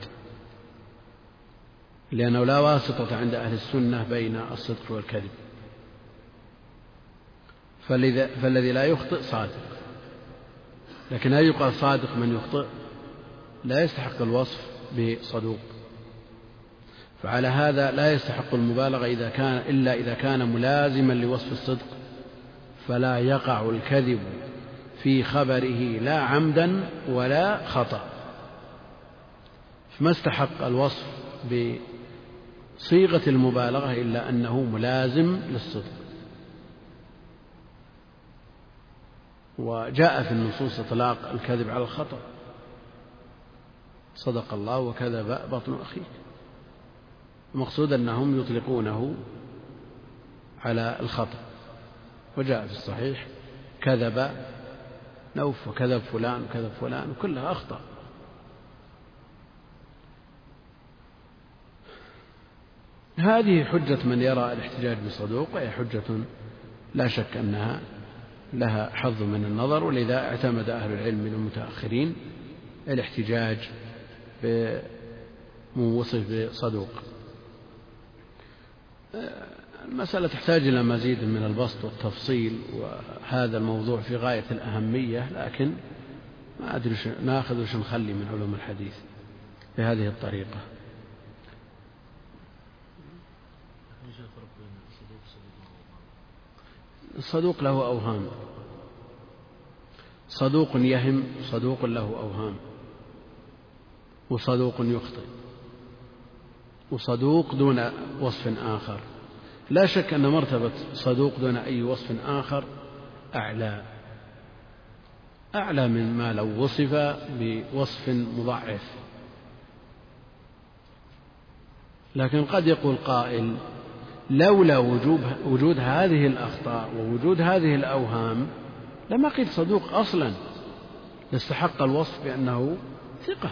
لأنه لا واسطة عند أهل السنة بين الصدق والكذب. فالذي لا يخطئ صادق. لكن هل يقال صادق من يخطئ؟ لا يستحق الوصف بصدوق. فعلى هذا لا يستحق المبالغة إذا كان إلا إذا كان ملازما لوصف الصدق. فلا يقع الكذب في خبره لا عمدا ولا خطأ. فما استحق الوصف بصيغة المبالغة إلا أنه ملازم للصدق. وجاء في النصوص إطلاق الكذب على الخطأ. صدق الله وكذب بطن أخيه. المقصود أنهم يطلقونه على الخطأ. وجاء في الصحيح كذب نوف وكذب فلان وكذب فلان وكلها أخطأ. هذه حجة من يرى الاحتجاج بصدوق وهي حجة لا شك أنها لها حظ من النظر ولذا اعتمد أهل العلم من المتأخرين الاحتجاج بموصف بصدوق المسألة تحتاج إلى مزيد من البسط والتفصيل وهذا الموضوع في غاية الأهمية لكن ما أدري ناخذ وش نخلي من علوم الحديث بهذه الطريقة. الصدوق له أوهام. صدوق يهم صدوق له أوهام. وصدوق يخطئ. وصدوق دون وصف آخر. لا شك أن مرتبة صدوق دون أي وصف آخر أعلى. أعلى من ما لو وصف بوصف مضعف. لكن قد يقول قائل لولا وجود, وجود هذه الأخطاء ووجود هذه الأوهام لما قيل صدوق أصلا يستحق الوصف بأنه ثقة.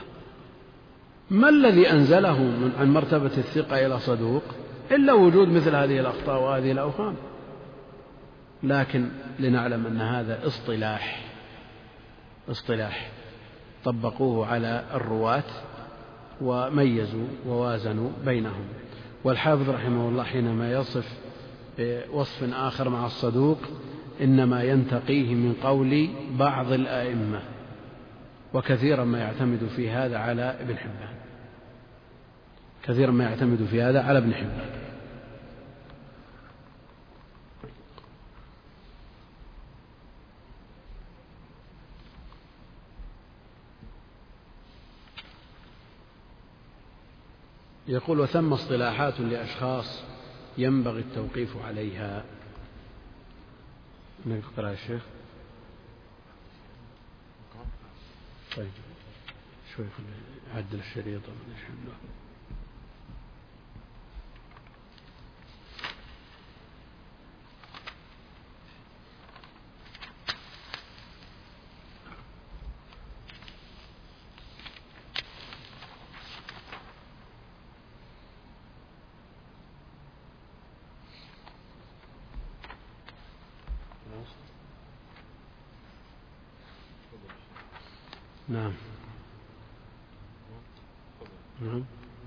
ما الذي أنزله من عن مرتبة الثقة إلى صدوق؟ إلا وجود مثل هذه الأخطاء وهذه الأوهام. لكن لنعلم أن هذا اصطلاح. اصطلاح. طبقوه على الرواة وميزوا ووازنوا بينهم. والحافظ رحمه الله حينما يصف بوصف آخر مع الصدوق إنما ينتقيه من قول بعض الآئمة وكثيرا ما يعتمد في هذا على ابن حبان كثيرا ما يعتمد في هذا على ابن حبان. يقول وثم اصطلاحات لأشخاص ينبغي التوقيف عليها. نقرأ يا شيخ؟ طيب. شوي عدل الشريط. نعم نعم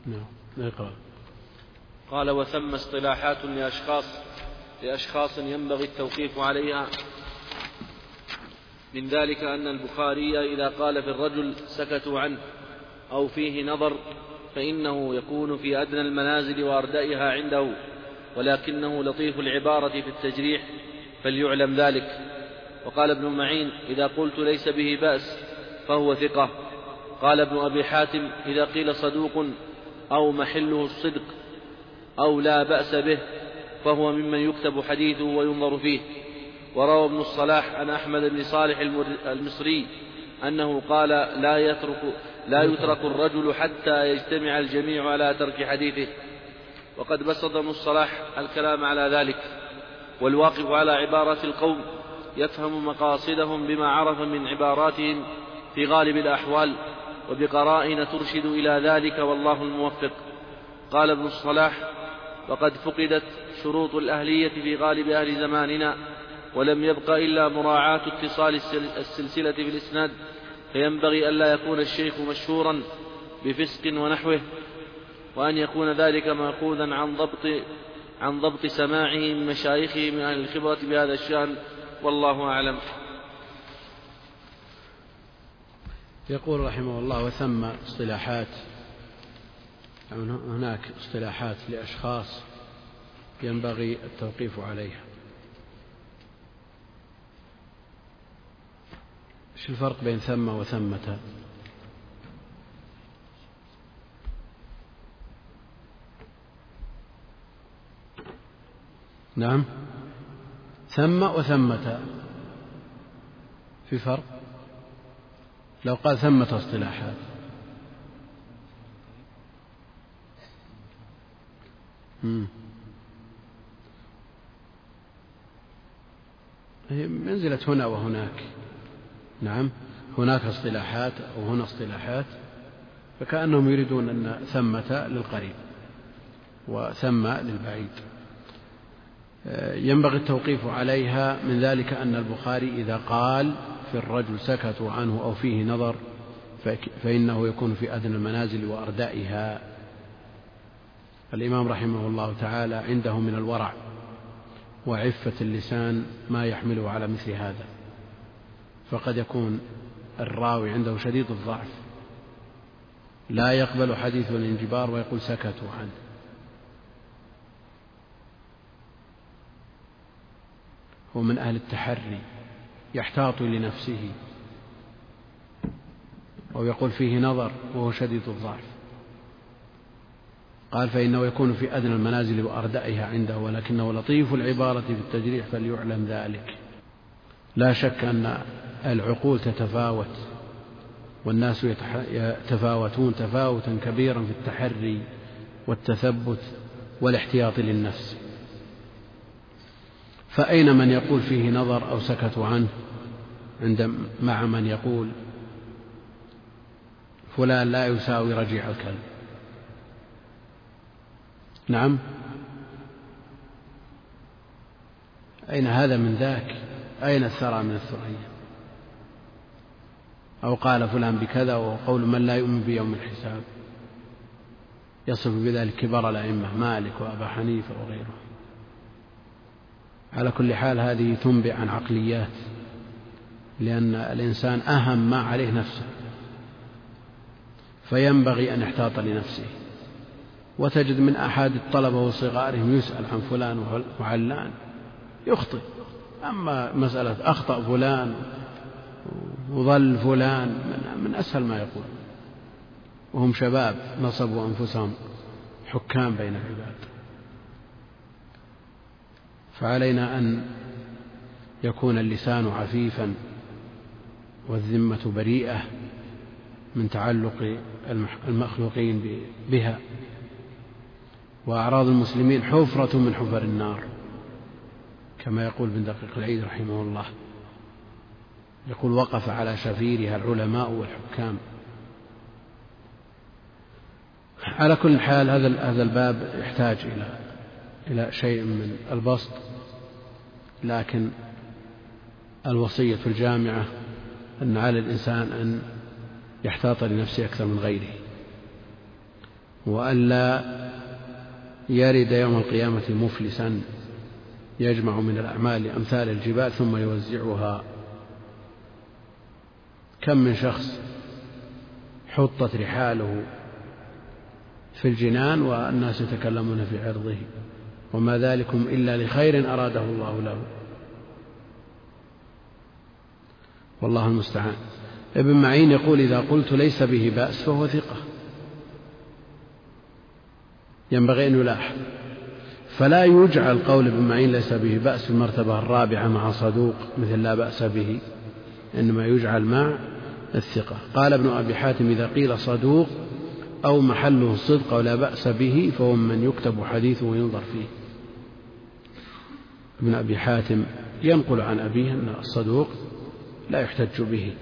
نعم اقرأ قال وثم اصطلاحات لأشخاص لأشخاص ينبغي التوقيف عليها. من ذلك أن البخاري إذا قال في الرجل سكتوا عنه أو فيه نظر فإنه يكون في أدنى المنازل وأردئها عنده ولكنه لطيف العبارة في التجريح فليعلم ذلك. وقال ابن معين إذا قلت ليس به بأس فهو ثقة. قال ابن أبي حاتم إذا قيل صدوق أو محله الصدق أو لا بأس به فهو ممن يكتب حديثه وينظر فيه. وروى ابن الصلاح عن أحمد بن صالح المصري أنه قال لا يترك لا يترك الرجل حتى يجتمع الجميع على ترك حديثه. وقد بسط ابن الصلاح الكلام على ذلك. والواقف على عبارات القوم يفهم مقاصدهم بما عرف من عباراتهم في غالب الأحوال وبقرائن ترشد إلى ذلك والله الموفق. قال ابن الصلاح وقد فقدت شروط الأهلية في غالب أهل زماننا ولم يبق إلا مراعاة اتصال السلسلة في الإسناد فينبغي ألا يكون الشيخ مشهورا بفسق ونحوه وأن يكون ذلك مأخوذا عن ضبط عن ضبط سماعه من مشايخه من أهل الخبرة بهذا الشأن والله أعلم. يقول رحمه الله وثم اصطلاحات. هناك اصطلاحات لأشخاص ينبغي التوقيف عليها. إيش الفرق بين ثم وثمة؟ نعم. ثم وثمة. في فرق؟ لو قال ثمة اصطلاحات. منزلة هنا وهناك. نعم هناك اصطلاحات أو هنا اصطلاحات فكأنهم يريدون أن ثمة للقريب وثم للبعيد. ينبغي التوقيف عليها من ذلك أن البخاري إذا قال في الرجل سكتوا عنه أو فيه نظر فإنه يكون في أدنى المنازل وأردائها. الإمام رحمه الله تعالى عنده من الورع وعفة اللسان ما يحمله على مثل هذا فقد يكون الراوي عنده شديد الضعف لا يقبل حديث الانجبار ويقول سكتوا عنه. هو من أهل التحري يحتاط لنفسه أو يقول فيه نظر وهو شديد الضعف. قال فإنه يكون في أدنى المنازل وأردائها عنده ولكنه لطيف العبارة في التجريح فليعلم ذلك. لا شك أن العقول تتفاوت والناس يتفاوتون تفاوتا كبيرا في التحري والتثبت والاحتياط للنفس. فأين من يقول فيه نظر أو سكتوا عنه؟ عند مع من يقول فلان لا يساوي رجيع الكلب. نعم. أين هذا من ذاك؟ أين الثرى من الثريا؟ أو قال فلان بكذا وهو قول من لا يؤمن بيوم الحساب. يصف بذلك كبار الأئمة مالك وأبا حنيفة وغيره على كل حال هذه تنبئ عن عقليات لأن الإنسان أهم ما عليه نفسه فينبغي أن يحتاط لنفسه. وتجد من أحد الطلبة وصغارهم يسأل عن فلان وعلان. يخطئ. أما مسألة أخطأ فلان وظل فلان من أسهل ما يقول. وهم شباب نصبوا أنفسهم حكام بين العباد. فعلينا أن يكون اللسان عفيفا والذمة بريئة من تعلق المخلوقين بها. وأعراض المسلمين حفرة من حفر النار كما يقول ابن دقيق العيد رحمه الله. يقول وقف على شفيرها العلماء والحكام. على كل حال هذا هذا الباب يحتاج إلى إلى شيء من البسط لكن الوصية الجامعة أن على الإنسان أن يحتاط لنفسه أكثر من غيره وألا يرد يوم القيامة مفلسا يجمع من الأعمال أمثال الجبال ثم يوزعها. كم من شخص حطت رحاله في الجنان والناس يتكلمون في عرضه وما ذلكم إلا لخير أراده الله له. والله المستعان. ابن معين يقول إذا قلت ليس به بأس فهو ثقة. ينبغي أن يلاحظ فلا يجعل قول ابن معين ليس به بأس في المرتبة الرابعة مع صدوق مثل لا بأس به إنما يجعل مع الثقة. قال ابن أبي حاتم إذا قيل صدوق أو محله الصدق أو لا بأس به فهو من يكتب حديثه وينظر فيه. ابن أبي حاتم ينقل عن أبيه أن الصدوق لا يحتج به.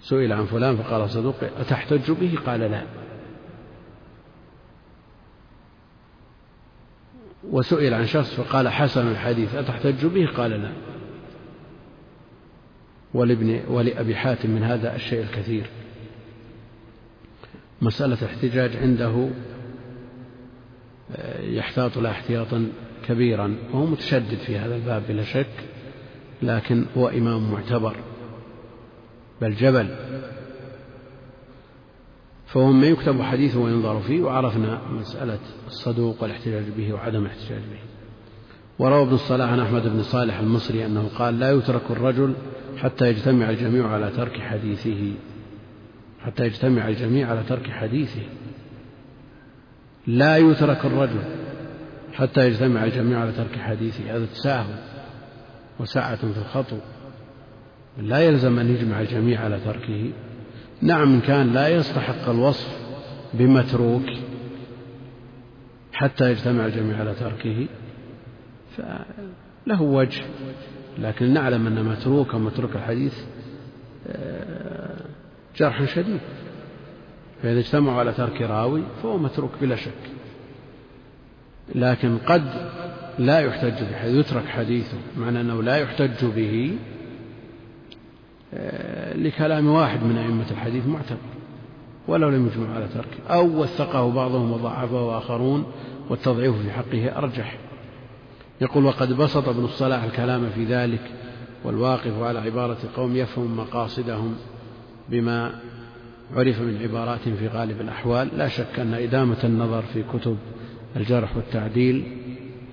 سئل عن فلان فقال صدوق أتحتج به؟ قال لا. وسئل عن شخص فقال حسن الحديث أتحتج به؟ قال لا. ولابن ولأبي حاتم من هذا الشيء الكثير. مسألة الاحتجاج عنده آه، يحتاط لها احتياطا كبيرا وهو متشدد في هذا الباب بلا شك لكن هو إمام معتبر بل جبل. فهو ما يكتب حديثه وينظر فيه وعرفنا مسألة الصدوق والاحتجاج به وعدم الاحتجاج به. وروى ابن الصلاح عن أحمد بن صالح المصري أنه قال لا يترك الرجل حتى يجتمع الجميع على ترك حديثه. حتى يجتمع الجميع على ترك حديثه. لا يترك الرجل حتى يجتمع الجميع على ترك حديثه. هذا تساهل وسعة في الخطو. لا يلزم أن يجمع الجميع على تركه. نعم كان لا يستحق الوصف بمتروك حتى يجتمع الجميع على تركه فله وجه لكن نعلم أن متروك ومتروك الحديث آه، جرح شديد. فإذا اجتمعوا على ترك راوي فهو متروك بلا شك. لكن قد لا يحتج به يترك حديثه معنى أنه لا يحتج به لكلام واحد من أئمة الحديث معتبر ولو لم يجمع على تركه أو وثقه بعضهم وضعفه آخرون والتضعيف في حقه أرجح. يقول وقد بسط ابن الصلاح الكلام في ذلك والواقف على عبارة قوم يفهم مقاصدهم بما عرف من عبارات في غالب الأحوال. لا شك أن إدامة النظر في كتب الجرح والتعديل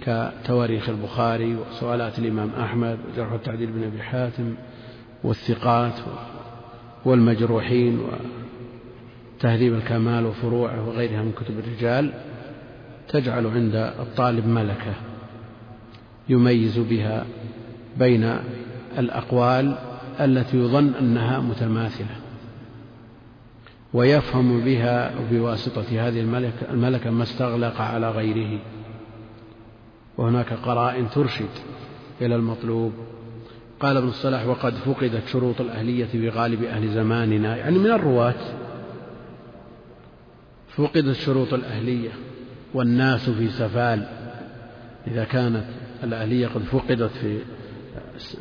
كتواريخ البخاري وسؤالات الإمام أحمد وجرح والتعديل بن أبي حاتم والثقات والمجروحين وتهذيب الكمال وفروعه وغيرها من كتب الرجال تجعل عند الطالب ملكة يميز بها بين الأقوال التي يظن أنها متماثلة ويفهم بها بواسطة هذه الملكة, الملكة ما استغلق على غيره. وهناك قرائن ترشد إلى المطلوب. قال ابن الصلاح وقد فقدت شروط الأهلية بغالب أهل زماننا يعني من الرواة فقدت شروط الأهلية والناس في سفال. إذا كانت الأهلية قد فقدت في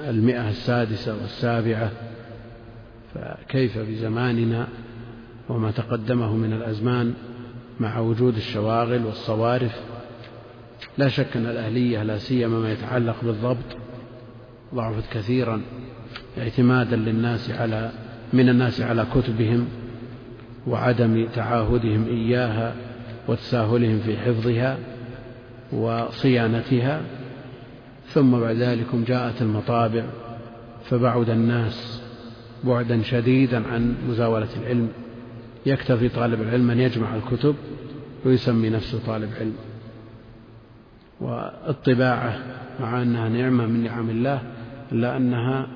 المئة السادسة والسابعة فكيف بزماننا وما تقدمه من الأزمان مع وجود الشواغل والصوارف؟ لا شك أن الأهلية لا سيما ما يتعلق بالضبط ضعفت كثيرا اعتمادا للناس على من الناس على كتبهم وعدم تعاهدهم إياها وتساهلهم في حفظها وصيانتها. ثم بعد ذلك جاءت المطابع فبعد الناس بعدا شديدا عن مزاولة العلم. يكتفي طالب العلم أن يجمع الكتب ويسمي نفسه طالب علم. والطباعة مع أنها نعمة من نعم الله إلا أنها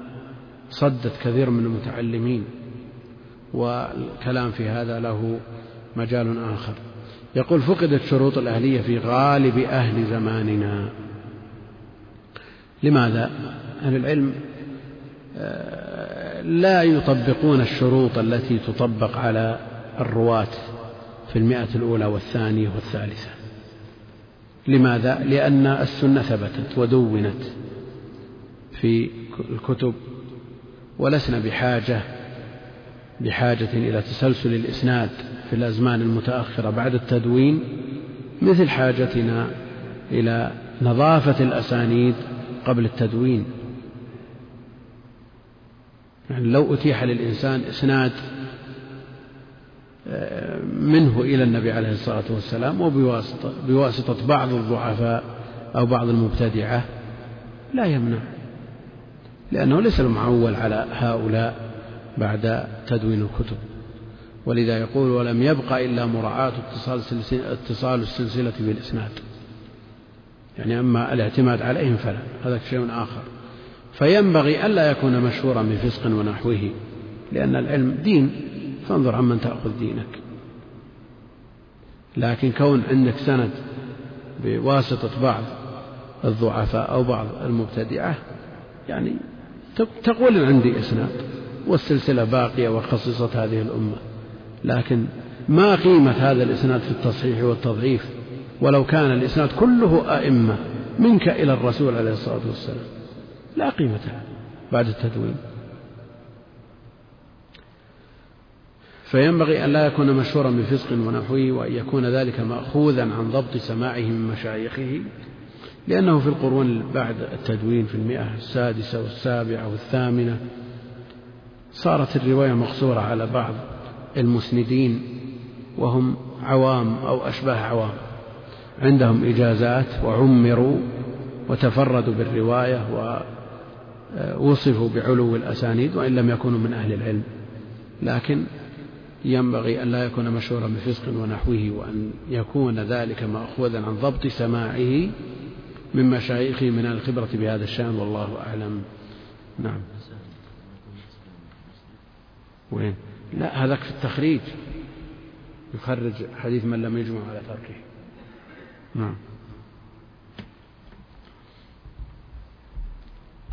صدت كثير من المتعلمين والكلام في هذا له مجال آخر يقول فقدت شروط الأهلية في غالب أهل زماننا لماذا؟ أهل العلم آه، لا يطبقون الشروط التي تطبق على الرواة في المئة الأولى والثانية والثالثة لماذا؟ لأن السنة ثبتت ودونت في الكتب ولسنا بحاجة بحاجة إلى تسلسل الإسناد في الأزمان المتأخرة بعد التدوين مثل حاجتنا إلى نظافة الأسانيد قبل التدوين. يعني لو أتيح للإنسان إسناد آه، منه إلى النبي عليه الصلاة والسلام وبواسطة بواسطة بعض الضعفاء أو بعض المبتدعة لا يمنع. لأنه ليس المعول على هؤلاء بعد تدوين الكتب. ولذا يقول ولم يبق إلا مراعاة اتصال اتصال السلسلة بالإسناد. يعني أما الاعتماد عليهم فلا هذا شيء آخر. فينبغي ألا يكون مشهورا بفسق ونحوه لأن العلم دين فانظر عمن تأخذ دينك. لكن كون عندك سند بواسطة بعض الضعفاء أو بعض المبتدعة يعني تقول عندي إسناد. والسلسلة باقية وخصصت هذه الأمة. لكن ما قيمة هذا الإسناد في التصحيح والتضعيف؟ ولو كان الإسناد كله أئمة منك إلى الرسول عليه الصلاة والسلام. لا قيمة له بعد التدوين. فينبغي أن لا يكون مشهورا بفسق ونحوه وأن يكون ذلك مأخوذا عن ضبط سماعه من مشايخه. لأنه في القرون بعد التدوين في المئة السادسة والسابعة والثامنة صارت الرواية مقصورة على بعض المسندين وهم عوام أو أشباه عوام. عندهم إجازات وعمروا وتفردوا بالرواية ووصفوا بعلو الأسانيد وإن لم يكونوا من أهل العلم. لكن ينبغي أن لا يكون مشهورا بفسق ونحوه وأن يكون ذلك مأخوذا عن ضبط سماعه من مشايخه من الخبرة بهذا الشأن والله أعلم. نعم. وين؟ لا هذاك في التخريج. يخرج حديث من لم يجمع على تركه. نعم.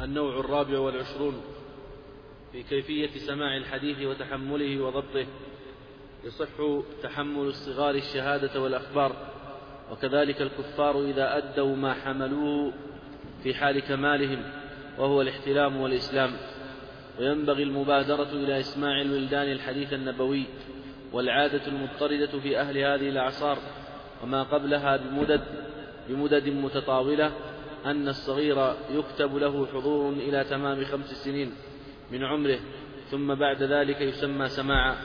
النوع الرابع والعشرون في كيفية سماع الحديث وتحمله وضبطه يصح تحمل الصغار الشهادة والأخبار. وكذلك الكفار إذا أدوا ما حملوه في حال كمالهم وهو الاحتلام والإسلام. وينبغي المبادرة إلى إسماع الولدان الحديث النبوي والعادة المضطردة في أهل هذه الأعصار وما قبلها بمدد بمدد متطاولة أن الصغير يكتب له حضور إلى تمام خمس سنين من عمره ثم بعد ذلك يسمى سماعا.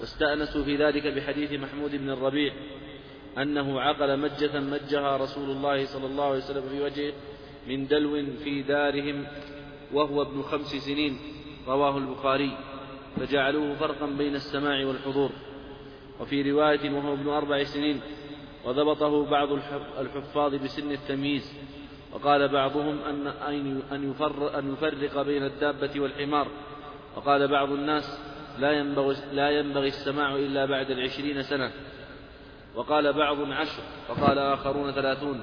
واستأنسوا في ذلك بحديث محمود بن الربيع أنه عقل مجة مجها رسول الله صلى الله عليه وسلم في وجهه من دلو في دارهم وهو ابن خمس سنين رواه البخاري فجعلوه فرقا بين السماع والحضور. وفي رواية وهو ابن أربع سنين وضبطه بعض الحفاظ بسن التمييز. وقال بعضهم أن أن يفرق, أن يفرق بين الدابة والحمار. وقال بعض الناس لا ينبغي, لا ينبغي السماع إلا بعد العشرين سنة. وقال بعض عشر وقال آخرون ثلاثون.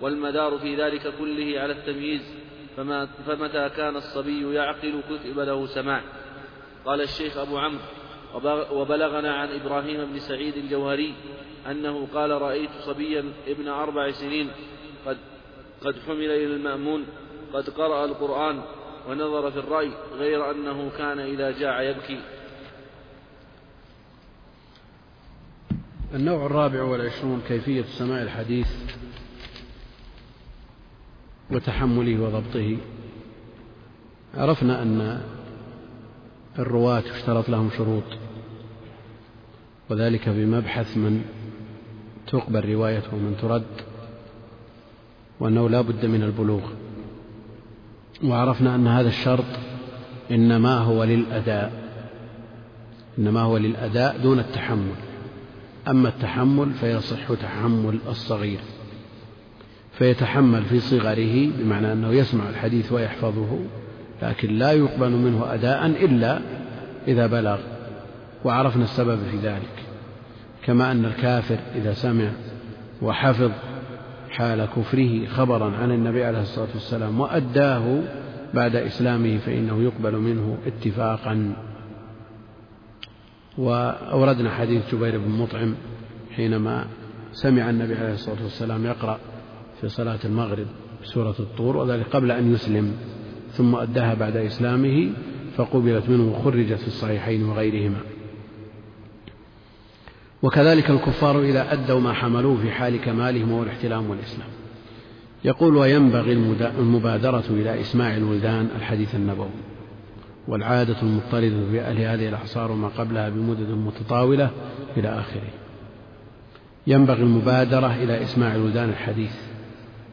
والمدار في ذلك كله على التمييز فما فمتى كان الصبي يعقل كتب له سماع. قال الشيخ أبو عمرو وبلغنا عن إبراهيم بن سعيد الجوهري أنه قال رأيت صبيا ابن أربع سنين قد قد حمل إلى المأمون قد قرأ القرآن ونظر في الرأي غير أنه كان إذا جاع يبكي. النوع الرابع والعشرون كيفية سماع الحديث وتحمله وضبطه. عرفنا أن الرواة يشترط لهم شروط وذلك بمبحث من تقبل روايته ومن ترد وأنه لا بد من البلوغ. وعرفنا أن هذا الشرط إنما هو للأداء إنما هو للأداء دون التحمل. أما التحمل فيصح تحمل الصغير فيتحمل في صغره بمعنى أنه يسمع الحديث ويحفظه لكن لا يقبل منه أداء إلا إذا بلغ وعرفنا السبب في ذلك. كما أن الكافر إذا سمع وحفظ حال كفره خبرا عن النبي عليه الصلاة والسلام وأداه بعد إسلامه فإنه يقبل منه اتفاقا. وأوردنا حديث جبير بن مطعم حينما سمع النبي عليه الصلاة والسلام يقرأ في صلاة المغرب سورة الطور وذلك قبل أن يسلم ثم أداها بعد إسلامه فقبلت منه وخرجت في الصحيحين وغيرهما. وكذلك الكفار إذا أدوا ما حملوه في حال كمالهم وهو الاحتلام والإسلام. يقول وينبغي المبادرة إلى إسماع الولدان الحديث النبوي. والعادة المضطردة في أهل هذه الأعصار وما قبلها بمدد متطاولة إلى آخره. ينبغي المبادرة إلى إسماع الولدان الحديث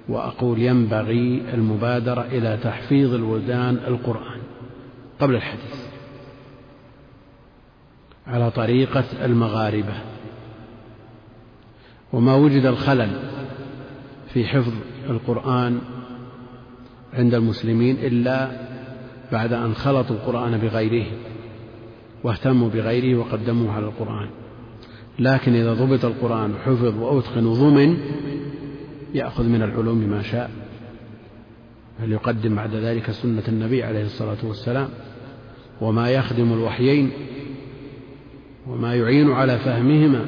وأقول ينبغي المبادرة إلى تحفيظ الولدان القرآن قبل الحديث على طريقة المغاربة. وما وجد الخلل في حفظ القرآن عند المسلمين إلا بعد أن خلطوا القرآن بغيره واهتموا بغيره وقدموه على القرآن. لكن إذا ضبط القرآن وحفظ وأتقن وضمن يأخذ من العلوم ما شاء. بل يقدم بعد ذلك سنة النبي عليه الصلاة والسلام وما يخدم الوحيين وما يعين على فهمهما؟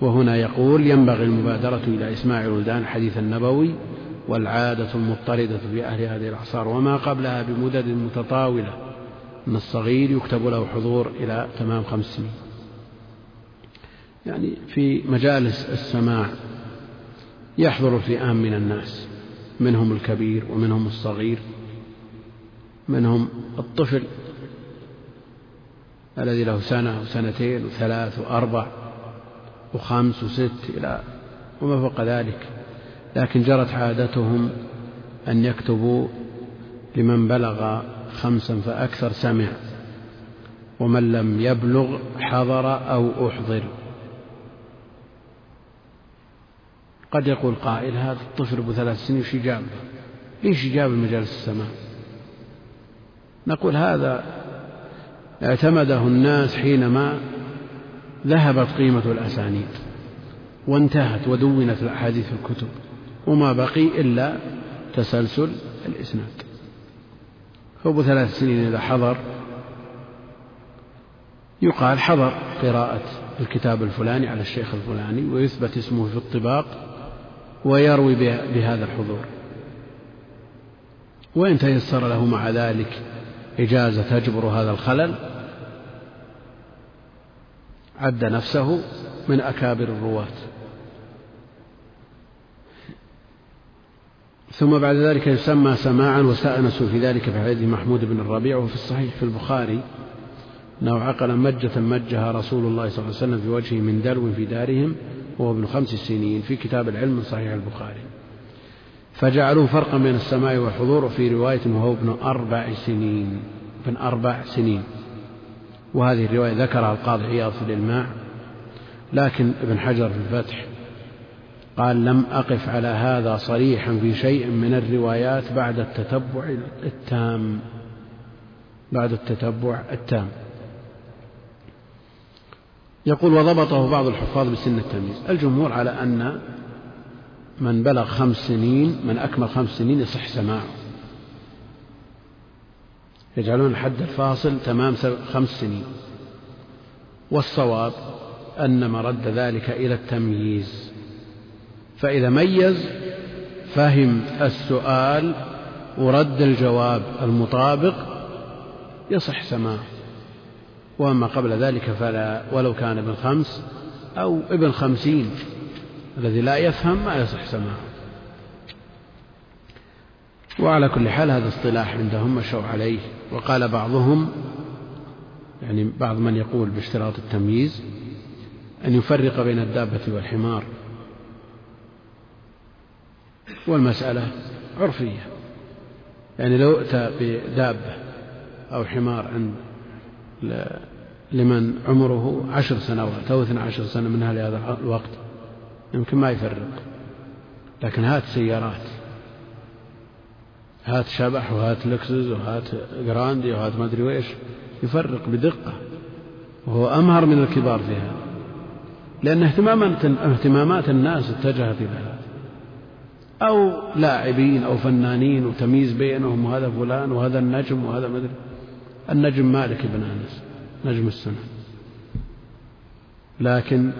وهنا يقول ينبغي المبادرة إلى إسماع الولدان الحديث النبوي والعادة المضطردة في أهل هذه الأعصار وما قبلها بمدد متطاولة من الصغير يكتب له حضور إلى تمام خمس سنين. يعني في مجالس السماع يحضر فئام من الناس منهم الكبير ومنهم الصغير منهم الطفل الذي له سنة وسنتين وثلاث وأربع وخمس وست إلى وما فوق ذلك. لكن جرت عادتهم أن يكتبوا لمن بلغ خمسا فأكثر سمع ومن لم يبلغ حضر أو أحضر. قد يقول قائل هذا الطفل أبو ثلاث سنين وش جاب ليش جاب مجالس السماع نقول هذا اعتمده الناس حينما ذهبت قيمة الأسانيد وانتهت ودونت الأحاديث في الكتب. وما بقي إلا تسلسل الإسناد. فأبو ثلاث سنين إذا حضر. يقال حضر قراءة الكتاب الفلاني على الشيخ الفلاني ويثبت اسمه في الطباق ويروي بهذا الحضور. وإن تيسر له مع ذلك إجازة تجبر هذا الخلل عد نفسه من أكابر الرواة. ثم بعد ذلك يسمى سماعا وسأنس في ذلك في حديث محمود بن الربيع وفي الصحيح في البخاري أنه عقل مجة مجها رسول الله صلى الله عليه وسلم في وجهه من دلو في دارهم وهو ابن خمس سنين في كتاب العلم من صحيح البخاري. فجعلوه فرقا بين السماع والحضور وفي رواية وهو ابن أربع سنين ابن أربع سنين. وهذه الرواية ذكرها القاضي عياض في الإلماع لكن ابن حجر في الفتح قال لم أقف على هذا صريحا في شيء من الروايات بعد التتبع التام. بعد التتبع التام. يقول وضبطه بعض الحفاظ بسن التمييز. الجمهور على أن من بلغ خمس سنين من أكمل خمس سنين يصح سماعه. يجعلون الحد الفاصل تمام خمس سنين. والصواب أن مرد ذلك إلى التمييز. فإذا ميز فهم السؤال ورد الجواب المطابق يصح سماعه. وأما قبل ذلك فلا ولو كان ابن خمس أو ابن خمسين الذي لا يفهم ما يصح سماعه. وعلى كل حال هذا اصطلاح عندهم مشوا عليه. وقال بعضهم يعني بعض من يقول باشتراط التمييز أن يفرق بين الدابة والحمار. والمسألة عرفية. يعني لو أتى بدابة أو حمار عند لمن عمره عشر سنوات أو اثنى عشر سنة منها لهذا الوقت يمكن ما يفرق. لكن هات سيارات هات شبح وهات لكسس وهات جراندي وهات ما أدري وإيش يفرق بدقة. وهو أمهر من الكبار في هذا لأن اهتمامات الناس اتجهت إلى هذا. أو لاعبين أو فنانين وتمييز بينهم وهذا فلان وهذا النجم وهذا ما أدري. النجم مالك بن أنس نجم السنة. لكن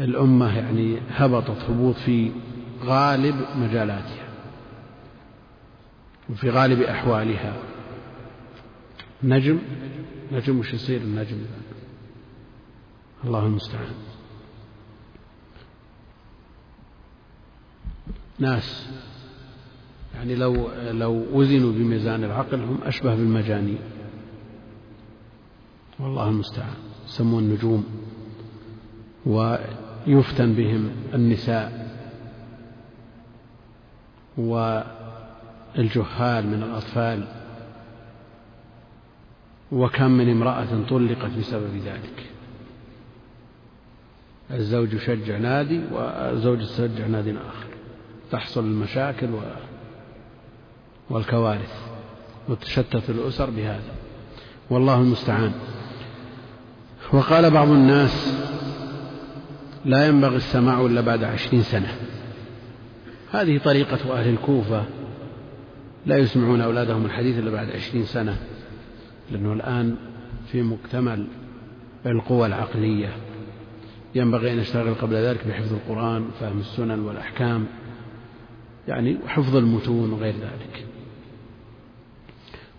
الأمة يعني هبطت هبوط في غالب مجالاتها وفي غالب أحوالها. نجم؟ نجم وش يصير النجم؟ الله المستعان. ناس. يعني لو لو وزنوا بميزان العقل هم أشبه بالمجانين. والله المستعان. يسمون النجوم. ويفتن بهم النساء. والجهال من الأطفال. وكم من امرأة طلقت بسبب ذلك. الزوج يشجع نادي والزوج يشجع نادي آخر. تحصل المشاكل والكوارث وتشتت الأسر بهذا. والله المستعان. وقال بعض الناس لا ينبغي السماع إلا بعد عشرين سنة. هذه طريقة أهل الكوفة لا يسمعون أولادهم الحديث إلا بعد عشرين سنة لأنه الآن في مكتمل القوى العقلية. ينبغي أن يشتغل قبل ذلك بحفظ القرآن وفهم السنن والأحكام. يعني وحفظ المتون وغير ذلك.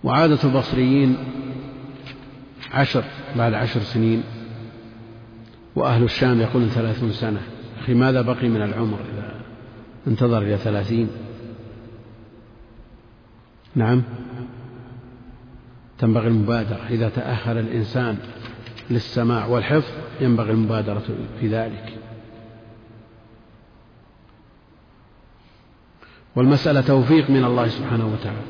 وعادة البصريين عشر بعد عشر سنين وأهل الشام يقولون ثلاثون سنة. أخي ماذا بقي من العمر إذا انتظر إلى ثلاثين؟ نعم. تنبغي المبادرة. إذا تأهل الإنسان للسماع والحفظ ينبغي المبادرة في ذلك. والمسألة توفيق من الله سبحانه وتعالى.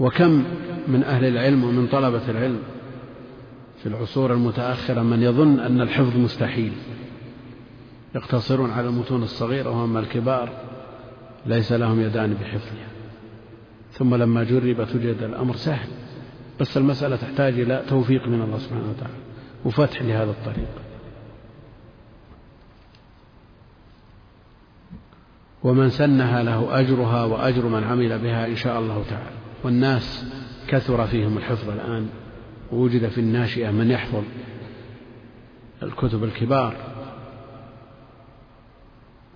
وكم من أهل العلم ومن طلبة العلم في العصور المتأخرة من يظن أن الحفظ مستحيل. يقتصرون على المتون الصغيرة وأما الكبار ليس لهم يدان بحفظها. ثم لما جربت وجد الأمر سهل بس المسألة تحتاج إلى توفيق من الله سبحانه وتعالى وفتح لهذا الطريق. ومن سنها له أجرها وأجر من عمل بها إن شاء الله تعالى. والناس كثر فيهم الحفظ الآن ووجد في الناشئة من يحفظ الكتب الكبار.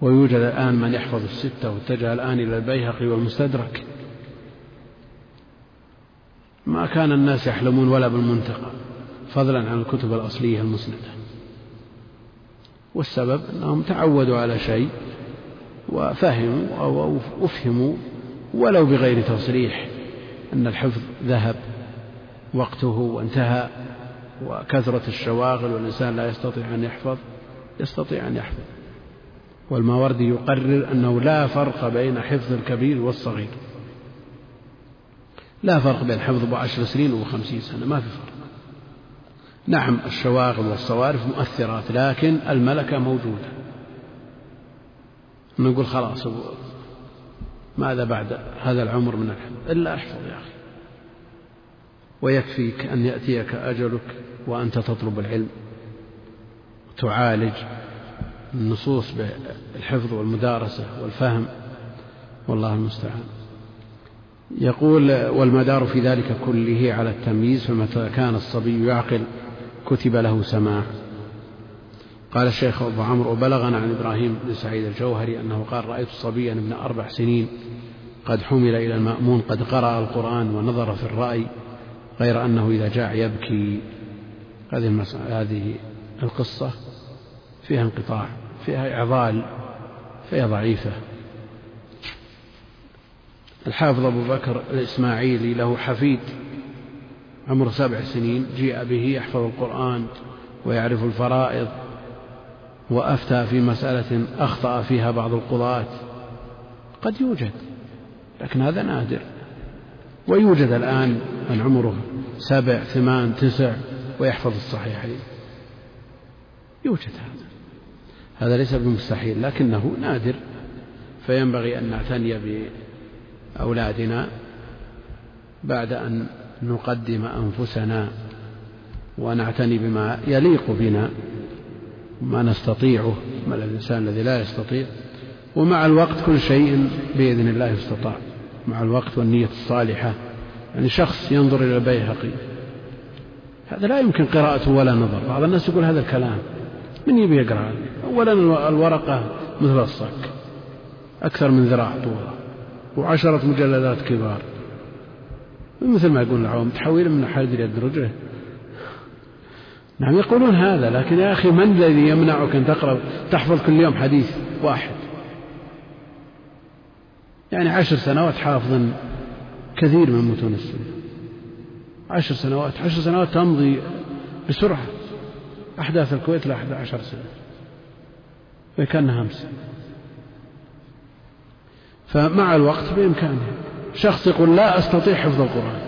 ويوجد الآن من يحفظ الستة واتجه الآن إلى البيهقي والمستدرك. ما كان الناس يحلمون ولا بالمنتقى فضلا عن الكتب الأصلية المسندة. والسبب أنهم تعودوا على شيء وفهموا أو أفهموا ولو بغير تصريح أن الحفظ ذهب وقته وانتهى وكثرة الشواغل والإنسان لا يستطيع أن يحفظ يستطيع أن يحفظ. والماوردي يقرر أنه لا فرق بين حفظ الكبير والصغير. لا فرق بين حفظ أبو عشر سنين وخمسين سنة ما في فرق. نعم الشواغل والصوارف مؤثرات لكن الملكة موجودة. نقول خلاص ماذا بعد هذا العمر من الحفظ إلا احفظ يا أخي. ويكفيك أن يأتيك أجلك وأنت تطلب العلم تعالج النصوص بالحفظ والمدارسة والفهم. والله المستعان. يقول والمدار في ذلك كله على التمييز فمتى كان الصبي يعقل كتب له سماع. قال الشيخ أبو عمرو وبلغنا عن إبراهيم بن سعيد الجوهري أنه قال رأيت صبيا ابن أربع سنين قد حمل إلى المأمون قد قرأ القرآن ونظر في الرأي غير أنه إذا جاع يبكي. هذه هذه القصة فيها انقطاع فيها إعضال فيها ضعيفة. الحافظ أبو بكر الإسماعيلي له حفيد عمره سبع سنين جيء به يحفظ القرآن ويعرف الفرائض وأفتى في مسألة أخطأ فيها بعض القضاة. قد يوجد لكن هذا نادر. ويوجد الآن من عمره سبع ثمان تسع ويحفظ الصحيحين. يوجد هذا. هذا ليس بمستحيل لكنه نادر. فينبغي أن نعتني بأولادنا بعد أن نقدم أنفسنا ونعتني بما يليق بنا. ما نستطيعه ما الإنسان الذي لا يستطيع. ومع الوقت كل شيء بإذن الله يستطاع مع الوقت والنية الصالحة. يعني شخص ينظر إلى البيهقي. هذا لا يمكن قراءته ولا نظر. بعض الناس يقول هذا الكلام. من يبي يقرأ؟ أولا الورقة مثل الصك. أكثر من ذراع طولها وعشرة مجلدات كبار. مثل ما يقول العوام تحويل من حال يد رجله نعم يقولون هذا لكن يا أخي من الذي يمنعك أن تقرأ تحفظ كل يوم حديث واحد؟ يعني عشر سنوات حافظا كثير من متون السنة. عشر سنوات عشر سنوات تمضي بسرعة. أحداث الكويت لا أحد عشر سنة. وكأنها أمس. فمع الوقت بإمكانه شخص يقول لا أستطيع حفظ القرآن.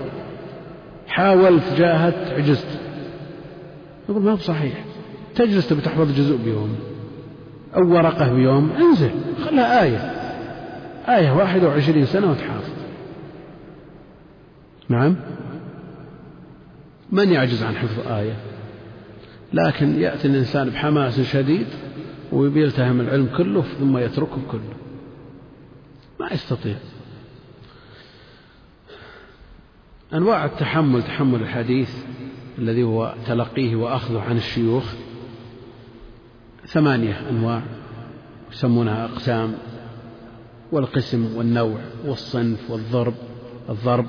حاولت جاهدت عجزت. يقول ما هو صحيح. تجلس تبي تحفظ جزء بيوم. أو ورقة بيوم. انزل. خلها آية. آية واحدة وعشرين سنة وتحافظ. نعم؟ من يعجز عن حفظ آية؟ لكن يأتي الإنسان بحماس شديد ويلتهم العلم كله ثم يتركه كله. ما يستطيع. أنواع التحمل تحمل الحديث. الذي هو تلقيه وأخذه عن الشيوخ. ثمانية أنواع يسمونها أقسام والقسم والنوع والصنف والضرب الضرب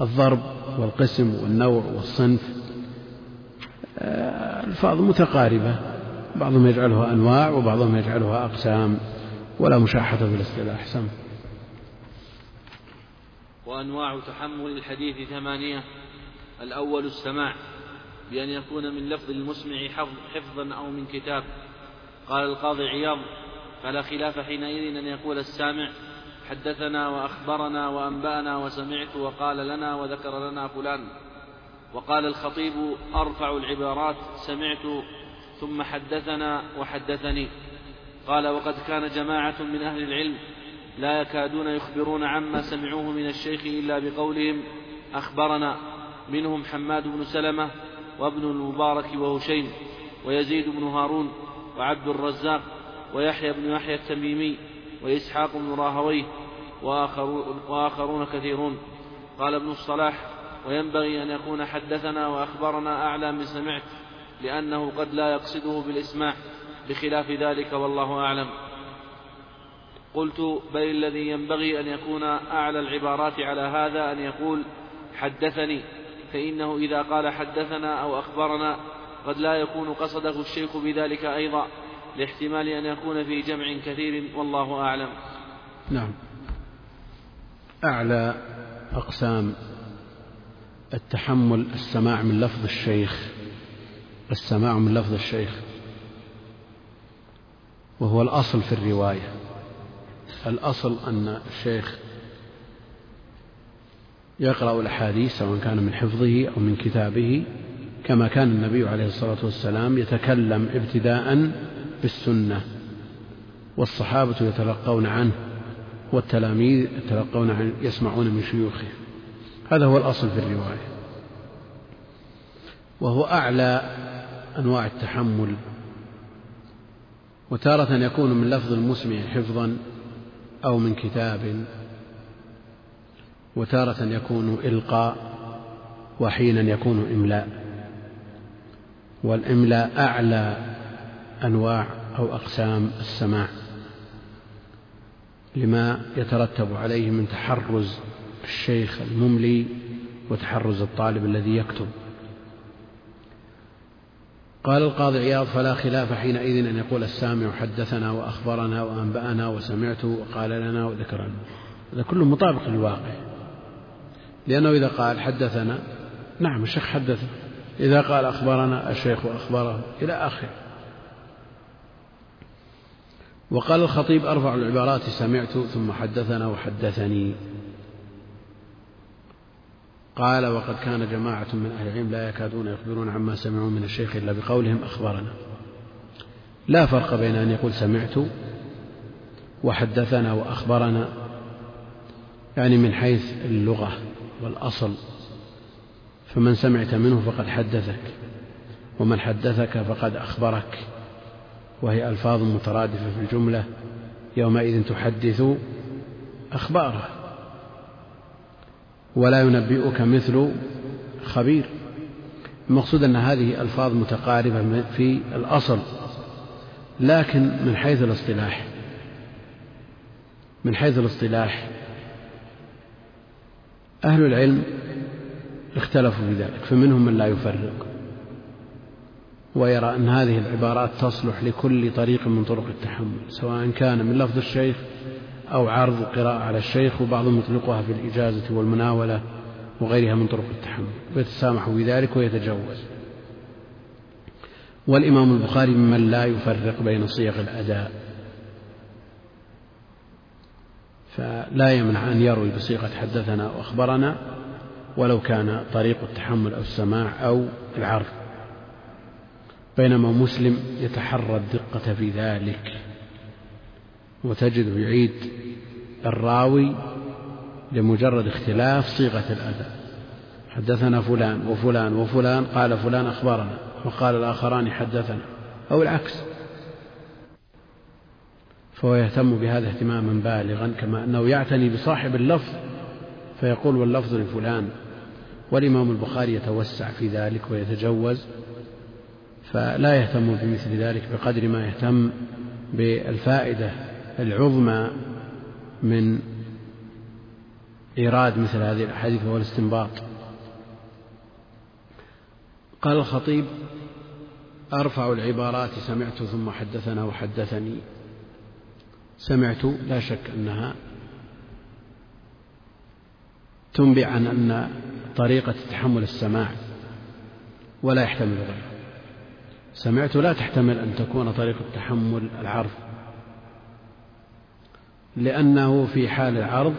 الضرب والقسم والنوع والصنف. آه، ألفاظ متقاربة بعضهم يجعلها أنواع وبعضهم يجعلها أقسام ولا مشاحة في الاصطلاح. وأنواع تحمل الحديث ثمانية. الأول السماع بأن يكون من لفظ المسمع حفظا أو من كتاب. قال القاضي عياض فلا خلاف حينئذ أن يقول السامع حدثنا وأخبرنا وأنبأنا وسمعت وقال لنا وذكر لنا فلان. وقال الخطيب أرفع العبارات سمعت ثم حدثنا وحدثني. قال وقد كان جماعة من أهل العلم لا يكادون يخبرون عما سمعوه من الشيخ إلا بقولهم أخبرنا. منهم حماد بن سلمة وابن المبارك وهشيم ويزيد بن هارون وعبد الرزاق ويحيى بن يحيى التميمي وإسحاق بن راهويه وآخرون كثيرون. قال ابن الصلاح وينبغي أن يكون حدثنا وأخبرنا أعلى من سمعت لأنه قد لا يقصده بالإسماع بخلاف ذلك والله أعلم. قلت بل الذي ينبغي أن يكون أعلى العبارات على هذا أن يقول حدثني. فإنه إذا قال حدثنا أو أخبرنا قد لا يكون قصده الشيخ بذلك أيضا لاحتمال أن يكون في جمع كثير والله أعلم. نعم. أعلى أقسام التحمل السماع من لفظ الشيخ السماع من لفظ الشيخ وهو الأصل في الرواية. الأصل أن الشيخ يقرأ الأحاديث سواء كان من حفظه أو من كتابه كما كان النبي عليه الصلاة والسلام يتكلم ابتداء بالسنة والصحابة يتلقون عنه والتلاميذ يتلقون عنه يسمعون من شيوخه. هذا هو الأصل في الرواية. وهو أعلى أنواع التحمل. وتارة يكون من لفظ المسمع حفظا أو من كتاب وتارة يكون إلقاء وحينا يكون إملاء. والإملاء أعلى أنواع أو أقسام السماع لما يترتب عليه من تحرز الشيخ المملي وتحرز الطالب الذي يكتب. قال القاضي عياض فلا خلاف حينئذ أن يقول السامع حدثنا وأخبرنا وأنبأنا وسمعت وقال لنا وذكرنا. هذا كله مطابق للواقع. لأنه إذا قال حدثنا نعم الشيخ حدث إذا قال أخبرنا الشيخ أخبره إلى آخره. وقال الخطيب أرفع العبارات سمعت ثم حدثنا وحدثني. قال وقد كان جماعة من أهل العلم لا يكادون يخبرون عما سمعوا من الشيخ إلا بقولهم أخبرنا. لا فرق بين أن يقول سمعت وحدثنا وأخبرنا يعني من حيث اللغة. والأصل فمن سمعت منه فقد حدثك ومن حدثك فقد أخبرك وهي ألفاظ مترادفة في الجملة يومئذ تحدث أخباره ولا ينبئك مثل خبير. المقصود أن هذه ألفاظ متقاربة في الأصل لكن من حيث الاصطلاح من حيث الاصطلاح أهل العلم اختلفوا في ذلك فمنهم من لا يفرق ويرى أن هذه العبارات تصلح لكل طريق من طرق التحمل سواء كان من لفظ الشيخ أو عرض قراءة على الشيخ وبعضهم يطلقها في الإجازة والمناولة وغيرها من طرق التحمل ويتسامح بذلك ويتجوز. والإمام البخاري ممن لا يفرق بين صيغ الأداء فلا يمنع أن يروي بصيغة حدثنا وأخبرنا ولو كان طريق التحمل أو السماع أو العرض. بينما مسلم يتحرى الدقة في ذلك وتجده يعيد الراوي لمجرد اختلاف صيغة الأداء حدثنا فلان وفلان وفلان قال فلان أخبرنا وقال الآخران حدثنا أو العكس. فهو يهتم بهذا اهتماما بالغا كما أنه يعتني بصاحب اللفظ فيقول واللفظ لفلان والإمام البخاري يتوسع في ذلك ويتجوز فلا يهتم بمثل ذلك بقدر ما يهتم بالفائدة العظمى من إيراد مثل هذه الأحاديث وهو الاستنباط. قال الخطيب أرفع العبارات سمعت ثم حدثنا وحدثني. سمعت لا شك أنها تنبئ عن أن طريقة تحمل السماع ولا يحتمل غيره سمعت لا تحتمل أن تكون طريقة تحمل العرض لأنه في حال العرض